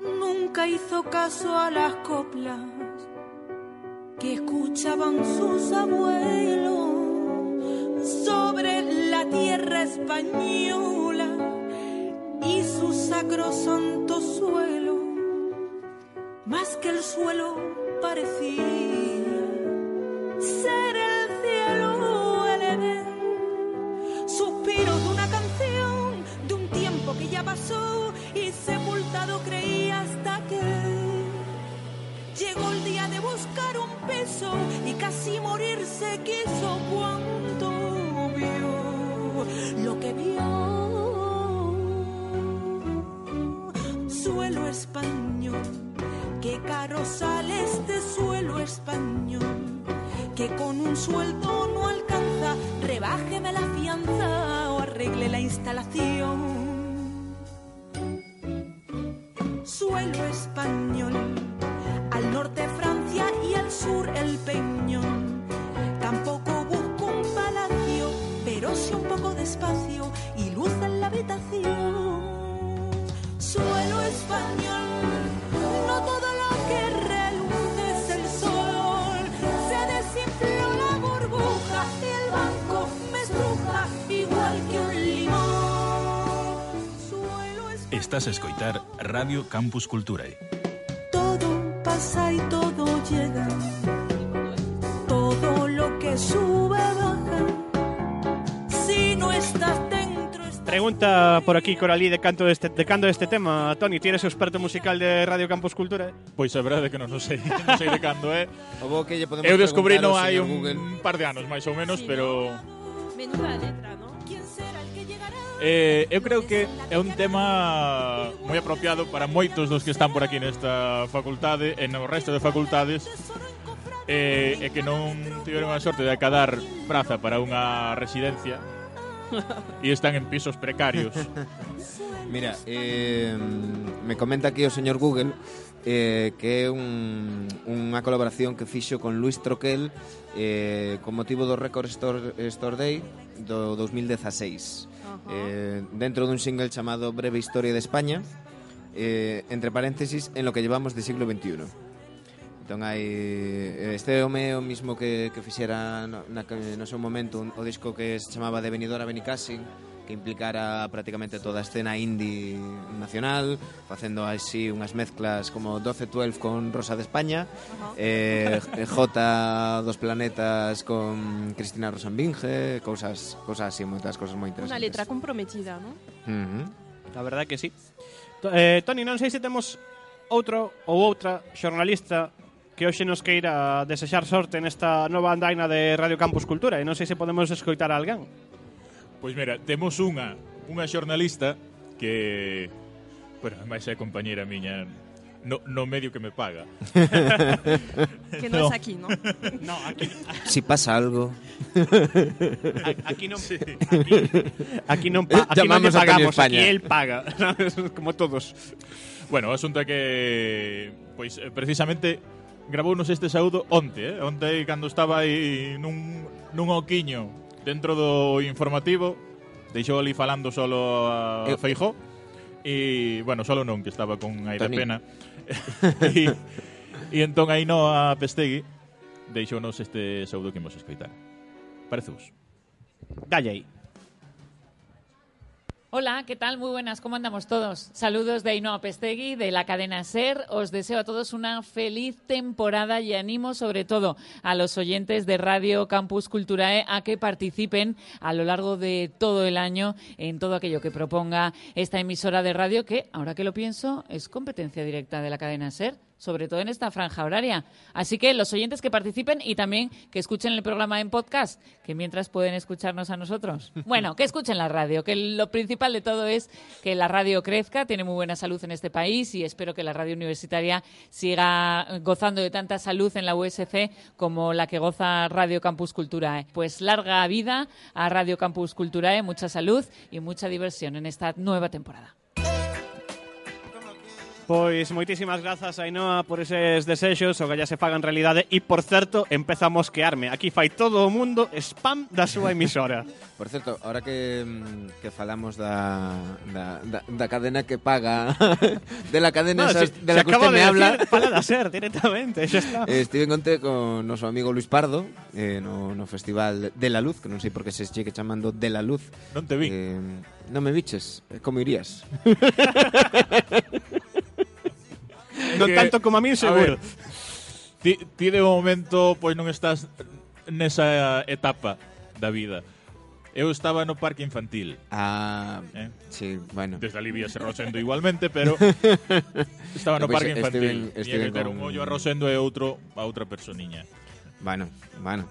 Speaker 11: Nunca hizo caso a las coplas
Speaker 7: que escuchaban sus abuelos sobre la tierra española y su sacrosanto suelo, más que el suelo parecía ser el cielo, el Edén, suspiros de una canción de un tiempo que ya pasó y sepultado creía hasta que llegó el día de buscar un peso y casi morirse quiso cuando vio lo que vio. Suelo español, qué caro sale este suelo español, que con un sueldo no alcanza, rebájeme la fianza o arregle la instalación. Suelo español, al norte Francia y al sur el Peñón. Tampoco busco un palacio, pero sí un poco de espacio y luz en la habitación. Suelo español,
Speaker 11: Estás a escoitar Radio Campus Culturae.
Speaker 7: Todo pasa y todo llega. Todo lo que sube baja. Si no estás dentro, estás
Speaker 2: Pregunta por aquí Coralí de canto deste, de canto deste tema. Toni, ti eres o experto musical de Radio Campus Cultura?
Speaker 3: Pois verdade é que non o sei, non sei de cando é.
Speaker 4: O bo que lle podemos
Speaker 3: Eu descubrí
Speaker 4: preguntar
Speaker 3: no
Speaker 4: ao
Speaker 3: hai un
Speaker 4: Google.
Speaker 3: par de anos, máis ou menos, pero
Speaker 8: Menuda letra,
Speaker 3: Eh, eu creo que é un tema moi apropiado para moitos dos que están por aquí nesta facultade e no resto de facultades eh, e que non tiveron a sorte de acadar praza para unha residencia e están en pisos precarios.
Speaker 4: Mira, eh, me comenta aquí o señor Google eh, que é un, unha colaboración que fixo con Luis Troquel eh, con motivo do Record Store, Store Day do 2016 eh, dentro dun single chamado Breve Historia de España, eh, entre paréntesis, en lo que llevamos de siglo XXI. Entón hai eh, este home o mismo que, que fixera no, na, no seu momento un, o disco que se chamaba De Venidor a Benicassin, que implicara prácticamente toda a escena indie nacional, facendo así unhas mezclas como 12-12 con Rosa de España, uh -huh. eh, J dos planetas con Cristina Rosambinge, cousas, cousas así, moitas cousas moi interesantes.
Speaker 8: Unha letra comprometida, non?
Speaker 4: Uh
Speaker 2: -huh. A verdad que sí. Eh, Toni, non sei se temos outro ou outra xornalista que hoxe nos queira desexar sorte nesta nova andaina de Radio Campus Cultura e non sei se podemos escoitar a alguén.
Speaker 3: Pois mira, temos unha unha xornalista que bueno, máis é compañeira miña no, no medio que me paga.
Speaker 8: Que no, es aquí, ¿no?
Speaker 2: No, aquí,
Speaker 4: Si pasa algo
Speaker 2: a- aquí non aquí, aquí non, pa, aquí non lle
Speaker 4: Llamamos Toni
Speaker 2: pagamos, aquí el paga, como todos.
Speaker 3: Bueno, o asunto é que pois eh, precisamente grabounos este saúdo onte, eh? onte cando estaba aí nun, nun oquiño dentro do informativo deixou ali falando solo a
Speaker 4: Eu...
Speaker 3: Feijó e, bueno, solo non, que estaba con aire
Speaker 4: de
Speaker 3: pena. E, e entón aí no a Pestegui deixounos este saúdo que imos escoitar. Parece vos.
Speaker 2: Dalle aí
Speaker 12: Hola, ¿qué tal? Muy buenas, ¿cómo andamos todos? Saludos de Ainhoa Pestegui, de la cadena SER. Os deseo a todos una feliz temporada y animo sobre todo a los oyentes de Radio Campus Culturae a que participen a lo largo de todo el año en todo aquello que proponga esta emisora de radio que, ahora que lo pienso, es competencia directa de la cadena SER sobre todo en esta franja horaria. Así que los oyentes que participen y también que escuchen el programa en podcast, que mientras pueden escucharnos a nosotros. Bueno, que escuchen la radio, que lo principal de todo es que la radio crezca, tiene muy buena salud en este país y espero que la radio universitaria siga gozando de tanta salud en la USC como la que goza Radio Campus Culturae. Pues larga vida a Radio Campus Culturae, mucha salud y mucha diversión en esta nueva temporada.
Speaker 2: Pois moitísimas grazas, Ainhoa, por eses desexos, o que ya se fagan realidade. E, por certo, empeza a mosquearme. Aquí fai todo o mundo spam da súa emisora.
Speaker 4: por certo, ahora que, mm, que falamos da, da, da, da cadena que paga, de la cadena
Speaker 2: no,
Speaker 4: esas,
Speaker 2: si,
Speaker 4: de la que usted
Speaker 2: de me
Speaker 4: habla...
Speaker 2: Pala da ser, directamente, xa está.
Speaker 4: Eh, estive en conte con noso amigo Luis Pardo, eh, no, no Festival de la Luz, que non sei por que se chegue chamando de la Luz.
Speaker 3: Non te vi.
Speaker 4: Eh, non me biches, eh, como irías?
Speaker 2: non tanto como a mí, seguro.
Speaker 3: Ver, ti, ti de momento pois non estás nesa etapa da vida. Eu estaba no parque infantil.
Speaker 4: Ah,
Speaker 3: eh?
Speaker 4: sí, bueno.
Speaker 3: Desde ali se Rosendo igualmente, pero estaba no,
Speaker 4: pues
Speaker 3: parque infantil.
Speaker 4: Esteven,
Speaker 3: Esteven
Speaker 4: e
Speaker 3: que ter un ollo a Rosendo e outro a outra personiña.
Speaker 4: Bueno, bueno.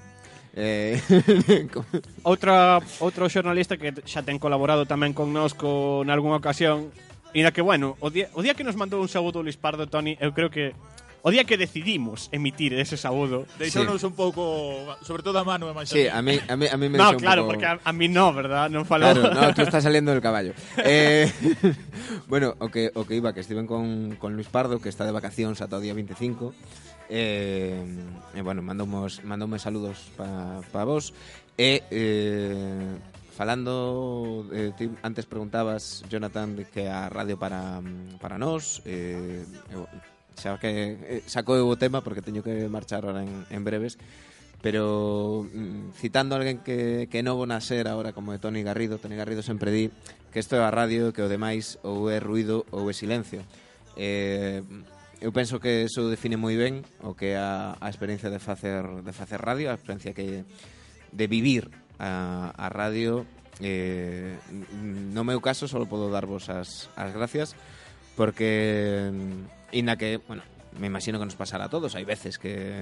Speaker 4: Eh,
Speaker 2: outra outro xornalista que xa ten colaborado tamén con nós con algunha ocasión E na que, bueno, o día, o día que nos mandou un saúdo Luis Pardo, Tony, eu creo que O día que decidimos emitir ese saúdo
Speaker 3: Deixounos un pouco, sobre todo a mano e
Speaker 4: Sí,
Speaker 3: a
Speaker 4: mí, a mí, a mí me
Speaker 2: No,
Speaker 4: un
Speaker 2: claro, porque a, a mí no, verdad? Non falou
Speaker 4: Claro, no, tú estás saliendo del caballo. Eh, bueno, o que, o que iba, que estiven con, con Luis Pardo, que está de vacacións ata o día 25. Eh, e, bueno, mandoumos, mandoume saludos para pa vos. E, eh, Falando, eh, ti antes preguntabas, Jonathan, que a radio para, para nós eh, eu, xa que eh, saco eu o tema porque teño que marchar ahora en, en breves pero mm, citando a alguén que, que novo nacer agora como de Toni Garrido Toni Garrido sempre di que isto é a radio que o demais ou é ruido ou é silencio. Eh, eu penso que eso define moi ben o que é a, a experiencia de facer de facer radio a experiencia que de vivir a, a radio. Eh, no meu caso só podo darvos as, as gracias porque mm, inda que, bueno, me imagino que nos pasará a todos, hai veces que,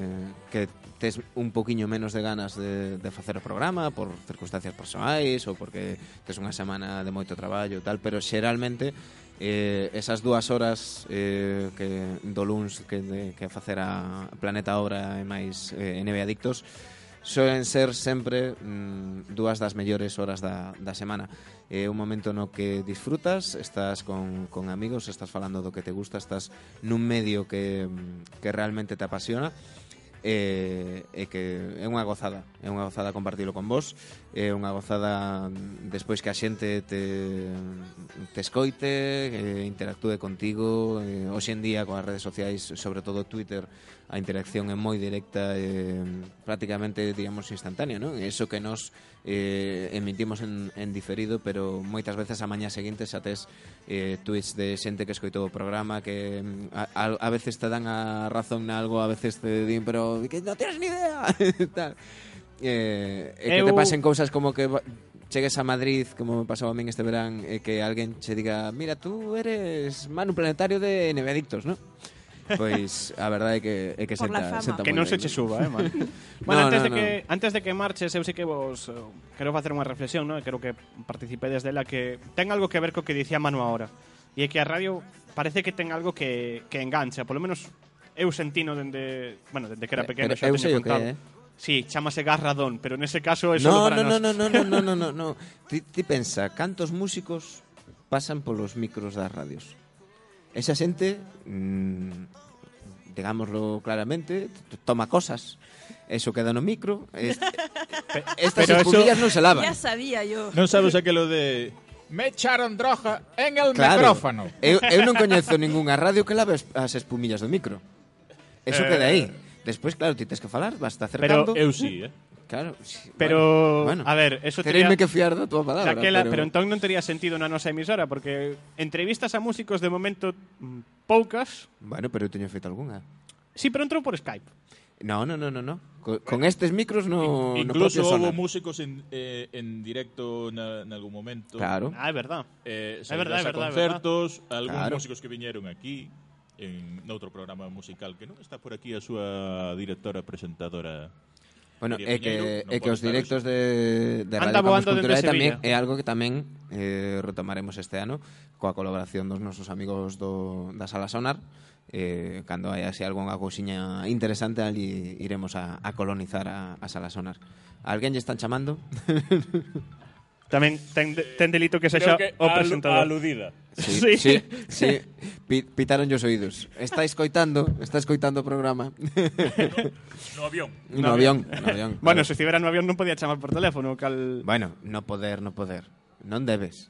Speaker 4: que tes un poquinho menos de ganas de, de facer o programa por circunstancias persoais ou porque tes unha semana de moito traballo tal, pero xeralmente eh, esas dúas horas eh, que do luns que, de, que facer a Planeta Obra e máis eh, NB Adictos Soen ser sempre mm, dúas das mellores horas da, da semana. É un momento no que disfrutas, estás con, con amigos, estás falando do que te gusta, estás nun medio que, mm, que realmente te apasiona e, e que é unha gozada é unha gozada compartilo con vos é unha gozada mm, despois que a xente te, te escoite eh, interactúe contigo eh, hoxe en día coas redes sociais sobre todo Twitter a interacción é moi directa e prácticamente, digamos, instantánea, non? Eso que nos eh, emitimos en, en diferido, pero moitas veces a mañá seguinte xa tes eh, tweets de xente que escoitou o programa que mm, a, a, a veces te dan a razón na algo, a veces te din, pero que non tens ni idea, tal. Eh, e que
Speaker 2: Eu...
Speaker 4: te pasen cousas como que chegues a Madrid, como me pasaba a min este verán, e que alguén che diga, mira, tú eres Manu Planetario de Nevedictos, non? Pois a verdade é que, é que senta, senta
Speaker 2: Que non se che suba, eh, man. bueno,
Speaker 4: no,
Speaker 2: antes,
Speaker 4: no,
Speaker 2: de
Speaker 4: no.
Speaker 2: que, antes de que marches, eu sei que vos eh, quero facer unha reflexión, ¿no? E quero que participedes dela que ten algo que ver co que dicía Manu ahora. E é que a radio parece que ten algo que, que engancha, polo menos eu sentino dende, bueno, dende que era pequeno, xa
Speaker 4: eu sei o que é. Eh.
Speaker 2: Sí, chamase Garradón, pero nese caso é solo no, para
Speaker 4: no,
Speaker 2: nós.
Speaker 4: No, no, no, no, no, no, no. Ti, ti pensa, cantos músicos pasan polos micros das radios? esa xente mm, digámoslo claramente toma cosas. Eso queda no micro est estas
Speaker 3: Pero
Speaker 4: espumillas non se lavan.
Speaker 8: Ya sabía yo.
Speaker 3: Non sabes aquilo de me echaron droga en el
Speaker 4: claro,
Speaker 3: micrófono
Speaker 4: eu, eu non coñezo ningunha radio que lave as espumillas do micro. Eso
Speaker 3: eh...
Speaker 4: queda aí. Despois, claro, ti tes que falar, vas
Speaker 2: te
Speaker 4: acercando.
Speaker 3: Pero eu sí, eh?
Speaker 4: Claro, sí,
Speaker 2: Pero,
Speaker 4: bueno,
Speaker 2: a ver, eso tería-
Speaker 4: que fiar da tua palabra,
Speaker 2: Daquela,
Speaker 4: pero...
Speaker 2: pero... entón non tería sentido na nosa emisora porque entrevistas a músicos de momento mm, poucas.
Speaker 4: Bueno, pero eu teño feito algunha.
Speaker 2: Sí, pero entrou por Skype.
Speaker 4: No, no, no, no, no. Co- Con, estes micros no, no
Speaker 3: Incluso
Speaker 4: propio
Speaker 3: hubo músicos en, eh, en directo na, en algún momento.
Speaker 4: Claro.
Speaker 2: Ah, é verdad.
Speaker 3: Eh,
Speaker 2: É verdade, é é
Speaker 3: concertos, algúns
Speaker 4: Claro.
Speaker 3: músicos que viñeron aquí en noutro programa musical que non está por aquí a súa directora presentadora.
Speaker 4: Bueno, é que, é que os directos de, de Radio
Speaker 2: Anda
Speaker 4: Campus Cultural tamén é algo que tamén eh, retomaremos este ano coa colaboración dos nosos amigos do, da Sala Sonar eh, cando hai así algunha cousiña interesante ali iremos a, a colonizar a, a Sala Sonar. Alguén lle están chamando?
Speaker 2: Tamén ten, ten delito que sexa o presentador.
Speaker 3: Aludida.
Speaker 4: Sí, sí. sí, sí. Pi, pitaron os oídos. Está escoitando, está escoitando o programa.
Speaker 3: no avión.
Speaker 4: No, no avión, no avión.
Speaker 2: Bueno, se estivera no avión non podía chamar por teléfono, cal
Speaker 4: Bueno, no poder, no poder. Non debes.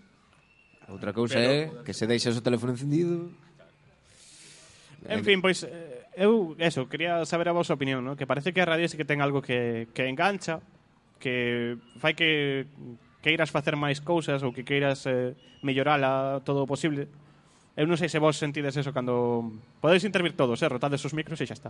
Speaker 4: Outra cousa
Speaker 2: Pero,
Speaker 4: é que se deixas o teléfono encendido.
Speaker 2: En fin, pois eh, eu eso, quería saber a vosa opinión, ¿no? que parece que a radio sí que ten algo que, que engancha, que fai que queiras facer máis cousas ou que queiras eh, mellorala todo o posible. Eu non sei se vos sentides eso cando... Podedes intervir todos, eh? rotades os micros e xa está.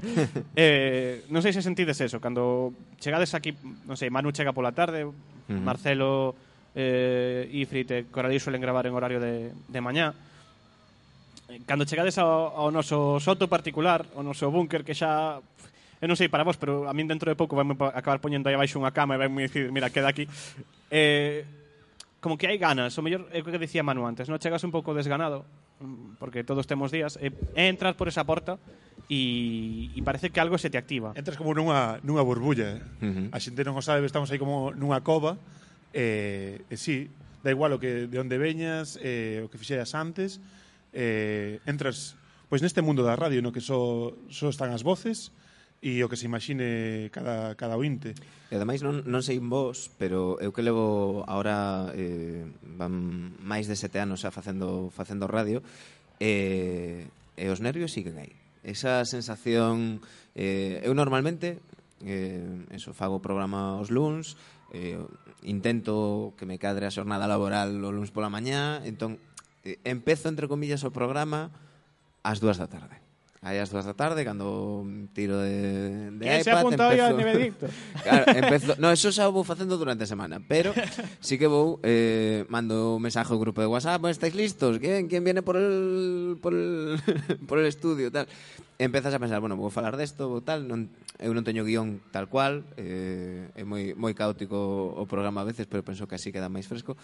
Speaker 2: eh, non sei se sentides eso, cando chegades aquí, non sei, Manu chega pola tarde, uh -huh. Marcelo, eh, Ifrit e Coralí suelen gravar en horario de, de mañá. Cando chegades ao, ao noso soto particular, ao noso búnker que xa Eu non sei para vos, pero a min dentro de pouco vai acabar poñendo aí abaixo unha cama e vanme dicir, mira, queda aquí. Eh, como que hai ganas, o mellor é o que decía Manu antes, non chegas un pouco desganado, porque todos temos días, e eh, entras por esa porta e, e parece que algo se te activa.
Speaker 9: Entras como nunha, nunha burbulla,
Speaker 4: eh? uh -huh.
Speaker 9: a xente non o sabe, estamos aí como nunha cova, e, eh, e eh, sí, da igual o que de onde veñas, eh, o que fixeras antes, eh, entras pois neste mundo da radio no que só, só están as voces, e o que se imagine cada, cada ointe.
Speaker 4: E ademais non, non sei vos, pero eu que levo ahora eh, van máis de sete anos xa facendo, facendo radio e, eh, e os nervios siguen aí. Esa sensación... Eh, eu normalmente eh, eso, fago programa os luns, eh, intento que me cadre a xornada laboral o luns pola mañá, entón eh, empezo, entre comillas, o programa ás dúas da tarde aí ás dúas da tarde cando tiro de, de
Speaker 2: iPad...
Speaker 4: iPad
Speaker 2: se ha apuntado
Speaker 4: empezo...
Speaker 2: ao Benedicto?
Speaker 4: claro, empezo... no, eso xa vou facendo durante a semana pero sí que vou eh, mando un mensaje ao grupo de WhatsApp bueno, estáis listos? ¿Quién, ¿Quién viene por el, por el, por el estudio? tal empezas a pensar, bueno, vou falar desto, vou tal, non, eu non teño guión tal cual, eh, é moi, moi caótico o programa a veces, pero penso que así queda máis fresco,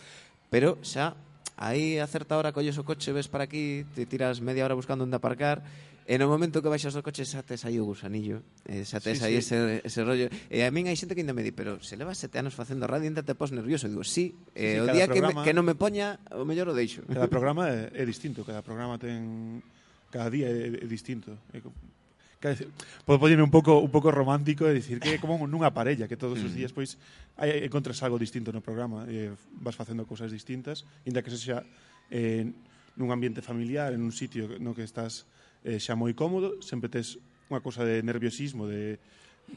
Speaker 4: pero xa aí a certa hora colles o coche, ves para aquí, te tiras media hora buscando onde aparcar, E no momento que baixas do coche xa tes aí o gusanillo, eh, xa tes
Speaker 9: sí,
Speaker 4: aí
Speaker 9: sí.
Speaker 4: ese, ese rollo. E a min hai xente que ainda me di, pero se levas sete anos facendo radio, ainda te pos nervioso. E digo, sí,
Speaker 9: eh, sí,
Speaker 4: eh, o día programa, que, me, que non me poña, o mellor o deixo.
Speaker 9: Cada programa é, é distinto, cada programa ten... Cada día é, é distinto. É, Podo poñerme un pouco un pouco romántico e dicir que é como nunha parella que todos os mm. días pois hai, encontras algo distinto no programa, e vas facendo cousas distintas, inda que sexa eh, nun ambiente familiar, en un sitio no que estás eh, xa moi cómodo, sempre tes unha cosa de nerviosismo, de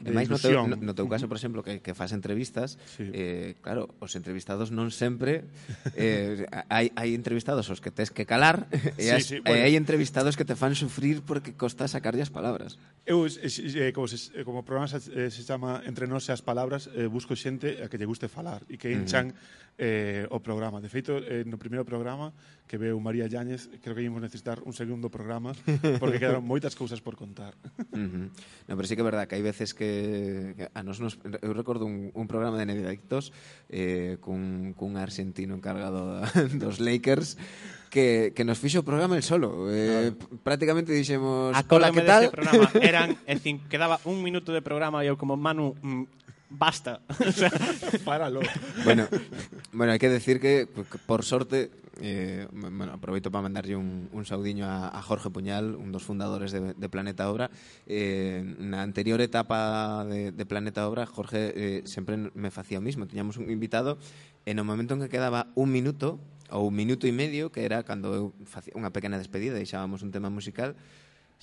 Speaker 9: de
Speaker 4: máis no teu, no, no teu caso, por exemplo, que, que faz entrevistas,
Speaker 9: sí.
Speaker 4: eh, claro, os entrevistados non sempre eh, hai, hai entrevistados os que tes que calar e, as,
Speaker 9: sí,
Speaker 4: sí,
Speaker 9: bueno.
Speaker 4: hai entrevistados que te fan sufrir porque costa sacarlle as palabras.
Speaker 9: Eu, eh, como, se, eh, como programa se, eh, se chama Entre nós as palabras, eh, busco xente a que lle guste falar e que enchan uh -huh. eh, o programa. De feito, eh, no primeiro programa que veu María Yáñez, creo que íamos necesitar un segundo programa porque quedaron moitas cousas por contar.
Speaker 4: Uh -huh. No, pero sí que é verdad que hai veces que que, que a nos, nos eu recordo un, un programa de Nedictos eh, cun, cun argentino encargado da, dos Lakers que, que nos fixo o programa el solo. Eh, no. prácticamente dixemos... A
Speaker 2: cola
Speaker 4: que tal...
Speaker 2: Programa eran, en fin, quedaba un minuto de programa e eu como Manu, mm, basta. o sea,
Speaker 9: Páralo.
Speaker 4: Bueno, bueno, hai que decir que, por sorte, eh, bueno, aproveito para mandarlle un, un saudiño a, a Jorge Puñal, un dos fundadores de, de Planeta Obra. Eh, na anterior etapa de, de Planeta Obra, Jorge eh, sempre me facía o mismo. Tiñamos un invitado e no momento en que quedaba un minuto ou un minuto e medio, que era cando eu facía unha pequena despedida e deixábamos un tema musical,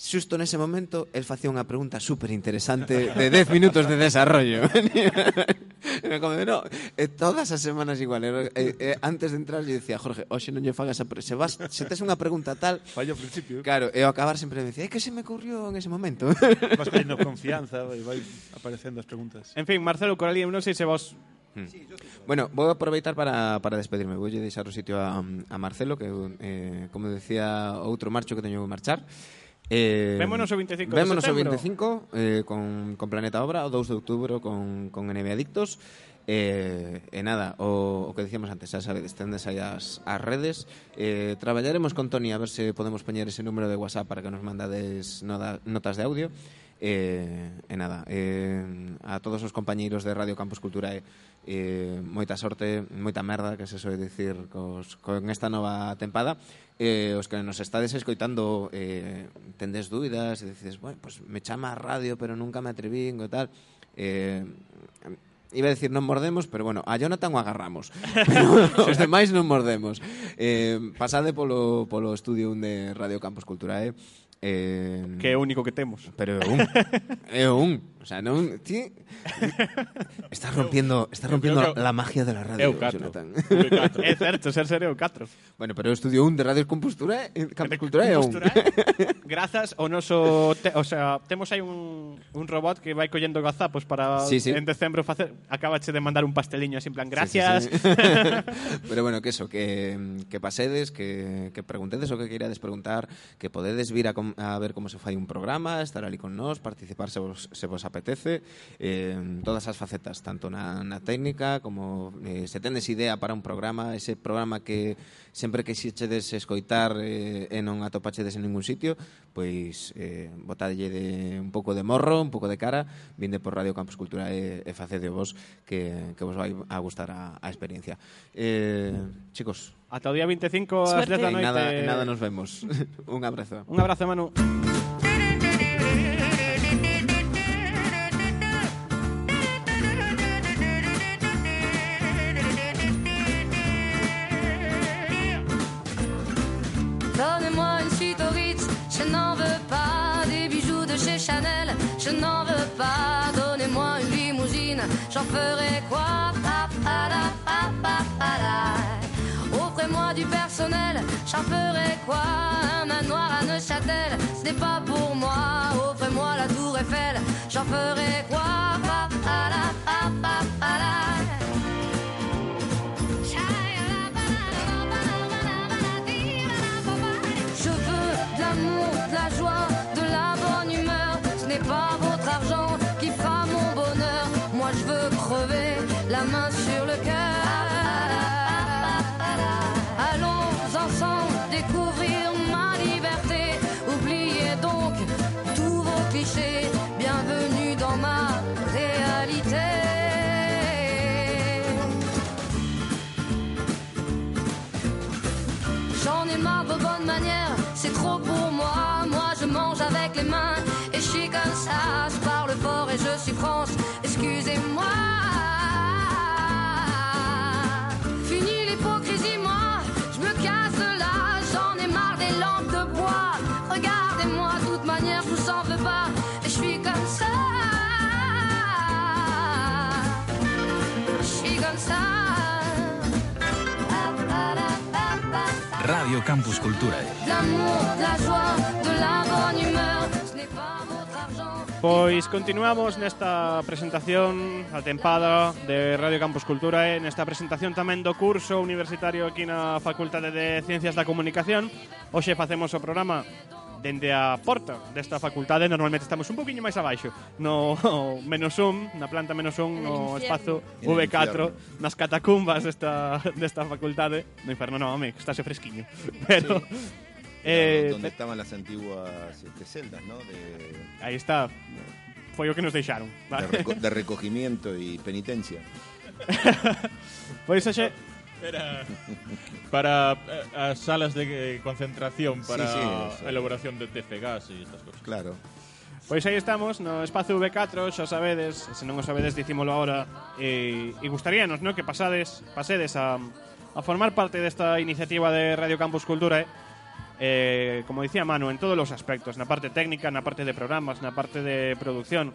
Speaker 4: Xusto nese momento, el facía unha pregunta super interesante de 10 minutos de desarrollo. como, no, eh, todas as semanas igual. Eh, eh, eh, antes de entrar, yo decía, Jorge, hoxe non lle fagas a pre... se, vas, se tes unha pregunta tal...
Speaker 9: Falla ao principio.
Speaker 4: Claro, e ao acabar sempre me decía, é eh, que se me ocurrió en ese momento.
Speaker 9: Vas pedindo confianza e vai aparecendo as preguntas.
Speaker 2: En fin, Marcelo Coralí, non sei se vos Hmm.
Speaker 4: Bueno, vou aproveitar para, para despedirme Voulle deixar o sitio a, a Marcelo Que, eh, como decía, outro marcho que teño que marchar Eh,
Speaker 2: vémonos o 25
Speaker 4: Vémonos de
Speaker 2: o
Speaker 4: 25 eh, con, con Planeta Obra, o 2 de outubro con, con NB Adictos. Eh, e, eh, eh, nada, o, o que dicíamos antes, xa sabedes, tendes aí as, as redes. Eh, traballaremos con Toni a ver se podemos poñer ese número de WhatsApp para que nos mandades noda, notas de audio. E, eh, e nada, eh, a todos os compañeiros de Radio Campus Cultura e eh, e moita sorte, moita merda que se soe dicir cos, con esta nova tempada. E os que nos estades escoitando eh, tendes dúbidas e dices, bueno, pues me chama a radio pero nunca me atrevín e tal eh, iba a decir non mordemos pero bueno, a Jonathan o agarramos. Os demais non mordemos. Eh, pasade polo, polo estudio un de Radio Campus Culturae eh?
Speaker 2: Que é o único que temos.
Speaker 4: Pero é un. é un. O sea, non... Ti... Estás rompiendo, estás rompiendo
Speaker 2: que-
Speaker 4: la magia de la radio,
Speaker 2: Eu catro.
Speaker 4: Jonathan.
Speaker 2: Eu catro. É certo, ser serio, eu catro.
Speaker 4: Bueno, pero o estudio 1 de Radio Campus Culturae, Campus Culturae é un.
Speaker 2: Grazas ao noso... Te, o sea, temos aí un, un robot que vai collendo gazapos para
Speaker 4: Sí, sí.
Speaker 2: en decembro facer... Acabache de mandar un pasteliño así en plan,
Speaker 4: Sí, sí,
Speaker 2: gracias.
Speaker 4: sí. Pero bueno, que eso, que, que pasedes, que, que preguntedes o que queirades preguntar, que podedes vir a, com, a ver como se fai un programa, estar ali con nós, participar se vos, se vos apetece, eh, todas as facetas, tanto na, na técnica como eh, se tendes idea para un programa, ese programa que sempre que xichedes escoitar eh, e non atopachedes en ningún sitio, pois eh, botadlle de un pouco de morro, un pouco de cara, vinde por Radio Campus Cultura e, e facede vos que, que vos vai a gustar a, a experiencia. Eh, chicos,
Speaker 2: ata o día 25 ás 10 da noite.
Speaker 4: Nada, nada nos vemos. un abrazo.
Speaker 2: Un abrazo, Manu.
Speaker 13: J'en ferai quoi? Offrez-moi du personnel, j'en ferai quoi? Un manoir à Neuchâtel, ce n'est pas pour moi. Offrez-moi la tour Eiffel, j'en ferai quoi? Je suis excusez-moi. Fini l'hypocrisie, moi, je me casse de là. J'en ai marre des lampes de bois. Regardez-moi, de toute manière, je vous en veux pas. Et je suis comme ça. Je suis comme ça.
Speaker 11: Radio Campus Culturae.
Speaker 13: De l'amour, la joie, de la bonne humeur.
Speaker 2: Pois continuamos nesta presentación a tempada de Radio Campus Cultura e nesta presentación tamén do curso universitario aquí na Facultade de Ciencias da Comunicación. Hoxe facemos o programa dende a porta desta facultade normalmente estamos un poquinho máis abaixo no menos un, na planta menos un no espazo V4 nas catacumbas desta, desta facultade no inferno non, home, estáse fresquiño pero sí. Eh,
Speaker 5: donde estaban las antiguas este, celdas, ¿no? De,
Speaker 2: aí está foi o que nos deixaron
Speaker 5: de,
Speaker 2: vale?
Speaker 5: reco- de recogimiento y penitencia.
Speaker 2: Pois hoxe
Speaker 3: Era para eh, as salas de eh, concentración para
Speaker 5: Sí, sí, eso.
Speaker 3: elaboración de TC gas e estas cosas.
Speaker 5: Claro.
Speaker 2: Pois aí estamos, no espacio V4, xa sabedes, e se non o sabedes, dicímolo agora, e, e gustaríanos, no, que pasades, pasedes a, a formar parte desta iniciativa de Radio Campus Cultura, eh, eh, como dicía Manu, en todos los aspectos, na parte técnica, na parte de programas, na parte de producción,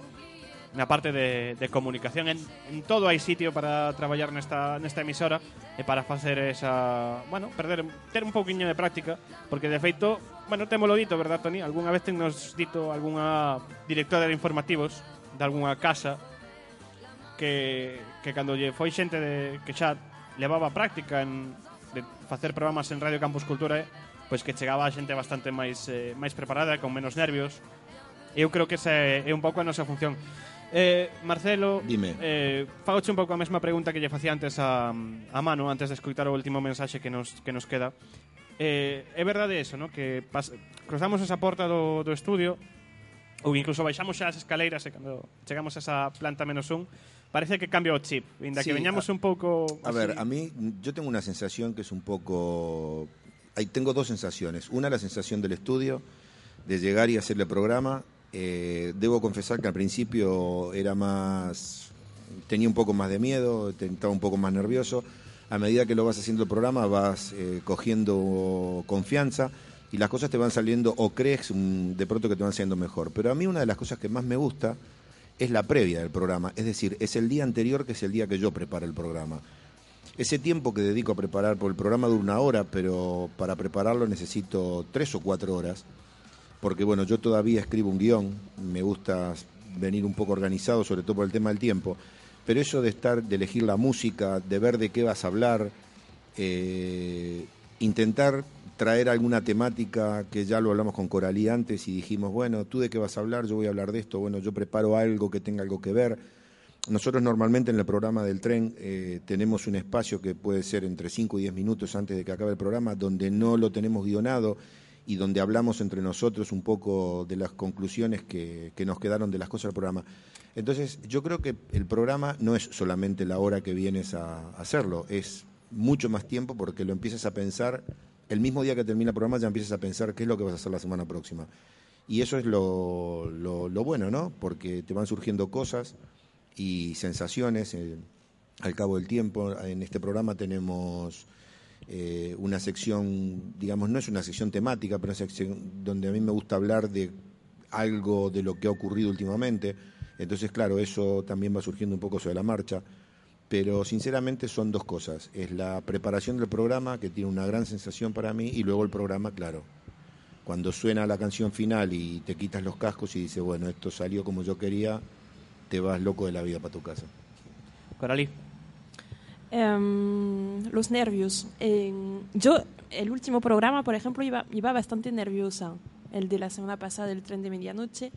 Speaker 2: na parte de, de comunicación, en, en todo hai sitio para traballar nesta, nesta emisora e para facer esa, bueno, perder, ter un pouquiño de práctica, porque de feito, bueno, temolo dito, verdad, Toni? Algúnha vez nos dito algunha directora de informativos de algunha casa que, que cando lle foi xente de, que xa levaba práctica en, de facer programas en Radio Campus Cultura, eh, pois que chegaba a xente bastante máis eh, máis preparada, con menos nervios. Eu creo que esa é, é un pouco a nosa función. Eh, Marcelo,
Speaker 5: Dime.
Speaker 2: eh, fagoche un pouco a mesma pregunta que lle facía antes a, a mano, antes de escutar o último mensaxe que nos, que nos queda. Eh, é verdade eso, no? que pas, cruzamos esa porta do, do estudio ou incluso baixamos xa as escaleiras e cando chegamos a esa planta menos un, parece que cambia o chip, inda
Speaker 5: sí,
Speaker 2: que veñamos
Speaker 5: a,
Speaker 2: un pouco... Así.
Speaker 5: A ver, a mí, yo tengo una sensación que es un poco Tengo dos sensaciones. Una, la sensación del estudio, de llegar y hacerle programa. Eh, debo confesar que al principio era más... Tenía un poco más de miedo, estaba un poco más nervioso. A medida que lo vas haciendo el programa vas eh, cogiendo confianza y las cosas te van saliendo o crees mm, de pronto que te van saliendo mejor. Pero a mí una de las cosas que más me gusta es la previa del programa, es decir, es el día anterior que es el día que yo preparo el programa. Ese tiempo que dedico a preparar, por el programa dura una hora, pero para prepararlo necesito tres o cuatro horas, porque bueno, yo todavía escribo un guion, me gusta venir un poco organizado, sobre todo por el tema del tiempo, pero eso de estar, de elegir la música, de ver de qué vas a hablar, eh, intentar traer alguna temática que ya lo hablamos con Coralí antes y dijimos, bueno, tú de qué vas a hablar, yo voy a hablar de esto, bueno, yo preparo algo que tenga algo que ver. Nosotros normalmente en el programa del tren eh, tenemos un espacio que puede ser entre 5 y 10 minutos antes de que acabe el programa, donde no lo tenemos guionado y donde hablamos entre nosotros un poco de las conclusiones que, que nos quedaron de las cosas del programa. Entonces, yo creo que el programa no es solamente la hora que vienes a hacerlo, es mucho más tiempo porque lo empiezas a pensar, el mismo día que termina el programa ya empiezas a pensar qué es lo que vas a hacer la semana próxima. Y eso es lo, lo, lo bueno, ¿no? Porque te van surgiendo cosas y sensaciones al cabo del tiempo. En este programa tenemos eh, una sección, digamos, no es una sección temática, pero una sección donde a mí me gusta hablar de algo de lo que ha ocurrido últimamente. Entonces, claro, eso también va surgiendo un poco sobre la marcha. Pero sinceramente son dos cosas. Es la preparación del programa, que tiene una gran sensación para mí, y luego el programa, claro. Cuando suena la canción final y te quitas los cascos y dices, bueno, esto salió como yo quería, te vas loco de la vida para tu casa.
Speaker 2: Coralí.
Speaker 8: Em, los nervios. En- yo, el último programa, por ejemplo, iba, iba bastante nerviosa. El de la semana pasada, el tren de medianoche.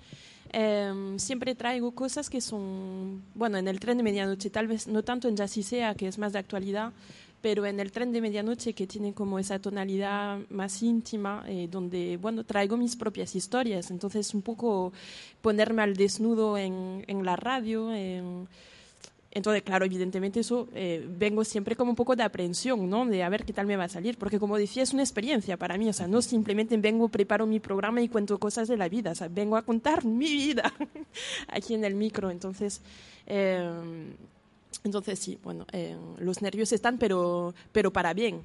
Speaker 8: Em, siempre traigo cosas que son, bueno, en el tren de medianoche, tal vez no tanto en Jazzy Sea, que es más de actualidad, pero en el tren de medianoche que tiene como esa tonalidad más íntima, eh, donde, bueno, traigo mis propias historias. Entonces, un poco ponerme al desnudo en, en la radio, en- entonces, claro, evidentemente eso eh, vengo siempre como un poco de aprensión, ¿no? De a ver qué tal me va a salir, porque como decía, es una experiencia para mí, o sea, no simplemente vengo, preparo mi programa y cuento cosas de la vida, o sea, vengo a contar mi vida aquí en el micro, entonces, eh, Entonces sí, bueno, eh, los nervios están, pero, pero para bien,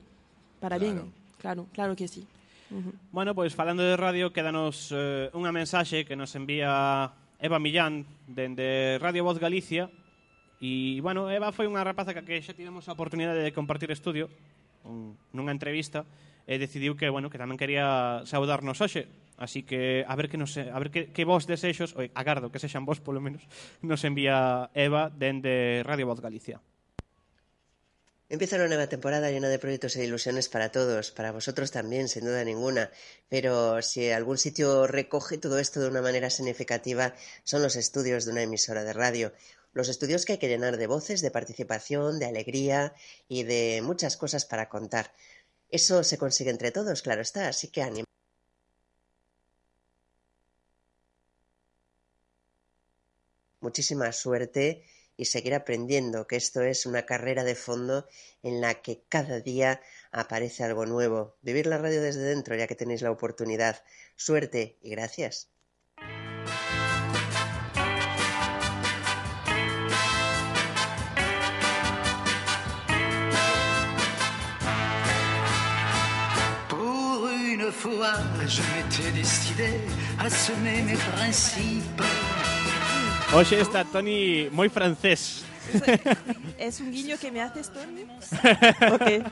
Speaker 8: para claro. bien, claro, claro que sí. Uh -huh.
Speaker 2: Bueno, pois pues, falando de radio, quédanos eh, unha mensaxe que nos envía Eva Millán dende Radio Voz Galicia e, bueno, Eva foi unha rapaza que, que xa tivemos a oportunidade de compartir estudio un, nunha entrevista e decidiu que, bueno, que tamén quería saudarnos hoxe Así que a ver que nos, a ver que, que vos desexos, oi, agardo que sexan vos polo menos, nos envía Eva dende Radio Voz Galicia.
Speaker 14: Empieza una nueva temporada llena de proyectos e ilusiones para todos, para vosotros también, sin duda ninguna. Pero si algún sitio recoge todo esto de una manera significativa, son los estudios de una emisora de radio. Los estudios que hay que llenar de voces, de participación, de alegría y de muchas cosas para contar. Eso se consigue entre todos, claro está, así que ánimo. Muchísima suerte y seguir aprendiendo, que esto es una carrera de fondo en la que cada día aparece algo nuevo. Vivir la radio desde dentro, ya que tenéis la oportunidad. Suerte y gracias.
Speaker 2: Hoxe está Tony moi francés.
Speaker 8: ¿Es un guiño que me haces, Tony?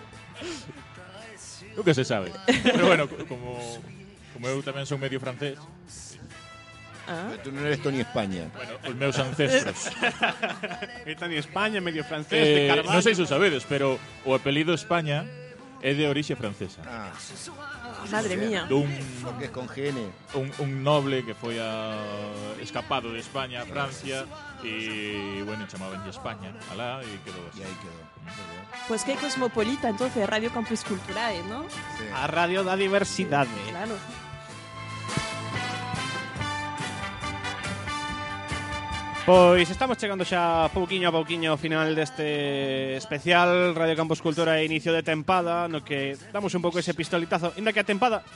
Speaker 3: Nunca se sabe. Pero bueno, co- como, como eu tamén son medio francés,
Speaker 8: Ah.
Speaker 5: Tú non eres Tony España.
Speaker 3: Bueno, os meus ancestros.
Speaker 2: É Tony España, medio francés, de
Speaker 3: eh,
Speaker 2: Carvalho.
Speaker 3: non sei se o sabedes, pero o apelido España é de orixe francesa.
Speaker 5: Ah.
Speaker 8: Madre mía.
Speaker 3: Dun,
Speaker 5: Porque es con gene.
Speaker 3: un, un noble que foi a, escapado de España a Francia e, bueno, chamaban España alá e quedou así.
Speaker 8: Pues qué cosmopolita, entonces, Radio Campus Culturae, ¿no?
Speaker 2: A Radio da Diversidade.
Speaker 8: Claro.
Speaker 2: Pois estamos chegando xa pouquiño a pouquiño ao final deste especial Radio Campus Cultura e inicio de tempada no que damos un pouco ese pistolitazo inda que a tempada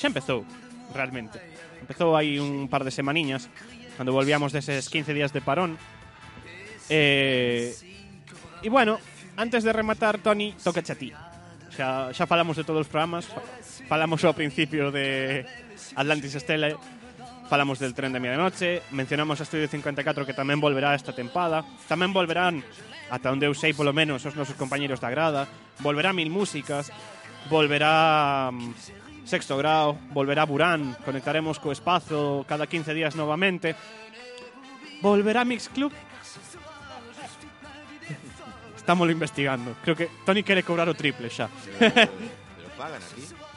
Speaker 2: xa empezou realmente. Empezou hai un par de semaniñas cando volvíamos deses 15 días de parón. Eh, e bueno antes de rematar Toni toca a ti. Xa, xa falamos de todos os programas falamos ao principio de Atlantis Estela falamos del tren de media noche, mencionamos a Studio 54 que tamén volverá esta tempada, tamén volverán, ata onde eu sei polo menos, os nosos compañeros da grada, volverá Mil Músicas, volverá mm, Sexto Grau, volverá Burán, conectaremos co espazo cada 15 días novamente, volverá Mix Club, Estamos investigando. Creo que Tony quere cobrar o triple xa.
Speaker 5: Pero, pero pagan aquí.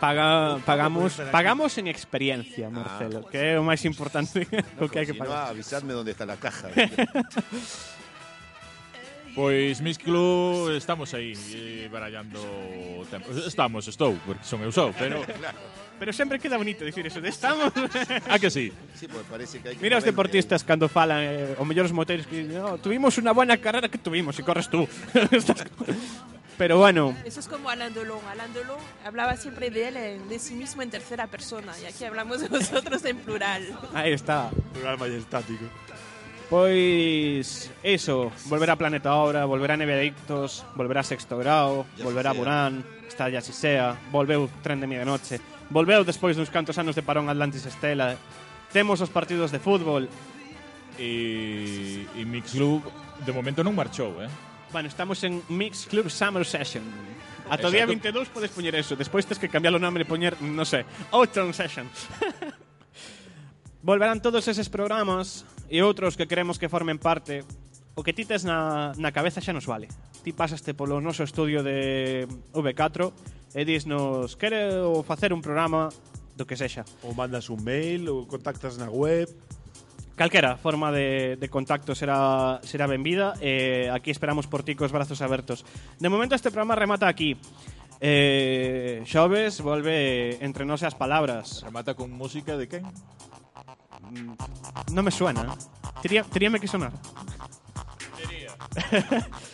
Speaker 2: Paga, pagamos pagamos en experiencia, Marcelo, que é o máis importante que hai que
Speaker 5: Si no,
Speaker 2: pagar.
Speaker 5: avisadme dónde está la caja.
Speaker 3: Pois Miss Club estamos aí eh, barallando o tempo. Estamos, estou, porque son eu sou, pero
Speaker 2: Pero sempre queda bonito dicir eso de estamos.
Speaker 3: a que sí.
Speaker 5: Sí, pues parece que hay que
Speaker 2: Mira os deportistas cando falan, eh, o mellor os motores que no, tuvimos unha buena carrera que tuvimos e corres tú. Pero bueno.
Speaker 8: Eso es como Alain Delon. Alain Delon hablaba siempre de él, de sí mismo en tercera persona. Y aquí hablamos de nosotros en plural.
Speaker 2: Ahí está.
Speaker 9: Plural majestático.
Speaker 2: Pois eso, volver a Planeta Obra, volver a Neve volver a Sexto Grau,
Speaker 5: ya volver a
Speaker 2: Burán, está ya si sea, volveu Tren de Medianoche, volveu despois duns cantos anos de parón Atlantis Estela, temos os partidos de fútbol.
Speaker 3: E, e Mix Club de momento non marchou, eh?
Speaker 2: Bueno, estamos en Mix Club Summer Session. Ata o día 22 podes poñer eso. Despois tens que cambiar o nome e poñer, non sei, Autumn Session. Volverán todos eses programas e outros que queremos que formen parte. O que ti tes na, na cabeza xa nos vale. Ti pasaste polo noso estudio de V4 e disnos, o facer un programa do que sexa.
Speaker 9: Ou mandas un mail, ou contactas na web.
Speaker 2: Calquera forma de, de contacto será, será benvida e aquí esperamos por ti cos brazos abertos. De momento este programa remata aquí. Eh, Xoves volve entre nós e as palabras.
Speaker 3: Remata con música de quen?
Speaker 2: Non me suena. Tería, teríame que sonar.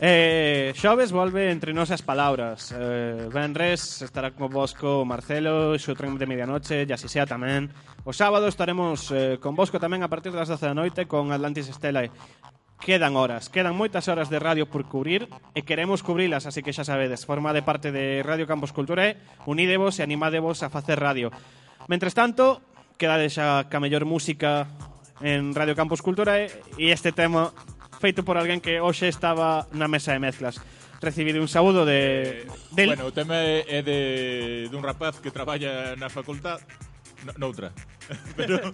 Speaker 2: Eh, xoves volve entre nós as palabras. Eh, Benres estará con Bosco Marcelo Xo tren de medianoche E así sea tamén. O sábado estaremos eh, con Bosco tamén a partir das 12 da noite Con Atlantis Estela Quedan horas, quedan moitas horas de radio por cubrir e queremos cubrilas, así que xa sabedes, forma de parte de Radio Campos Cultura, eh? unídevos e animadevos a facer radio. Mentres tanto, quedades xa ca mellor música en Radio Campus Cultura eh? e este tema feito por alguén que hoxe estaba na mesa de mezclas. Recibido un saúdo de... Eh, del...
Speaker 3: Bueno, o tema é de, dun rapaz que traballa na facultad. No, noutra. Pero...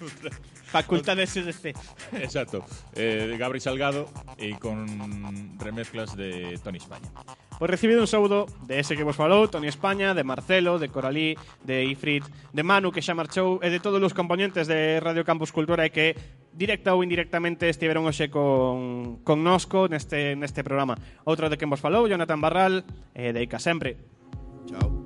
Speaker 3: noutra.
Speaker 2: de SDC.
Speaker 3: Exacto. Eh, de Gabri Salgado e con remezclas de Tony España.
Speaker 2: Pois recibido un saúdo de ese que vos falou, Tony España, de Marcelo, de Coralí, de Ifrit, de Manu, que xa marchou, e de todos os componentes de Radio Campus Cultura e que directa ou indirectamente estiveron hoxe con, con nosco neste, neste programa. Outro de quen vos falou, Jonathan Barral, eh, de Ica Sempre.
Speaker 5: Chao.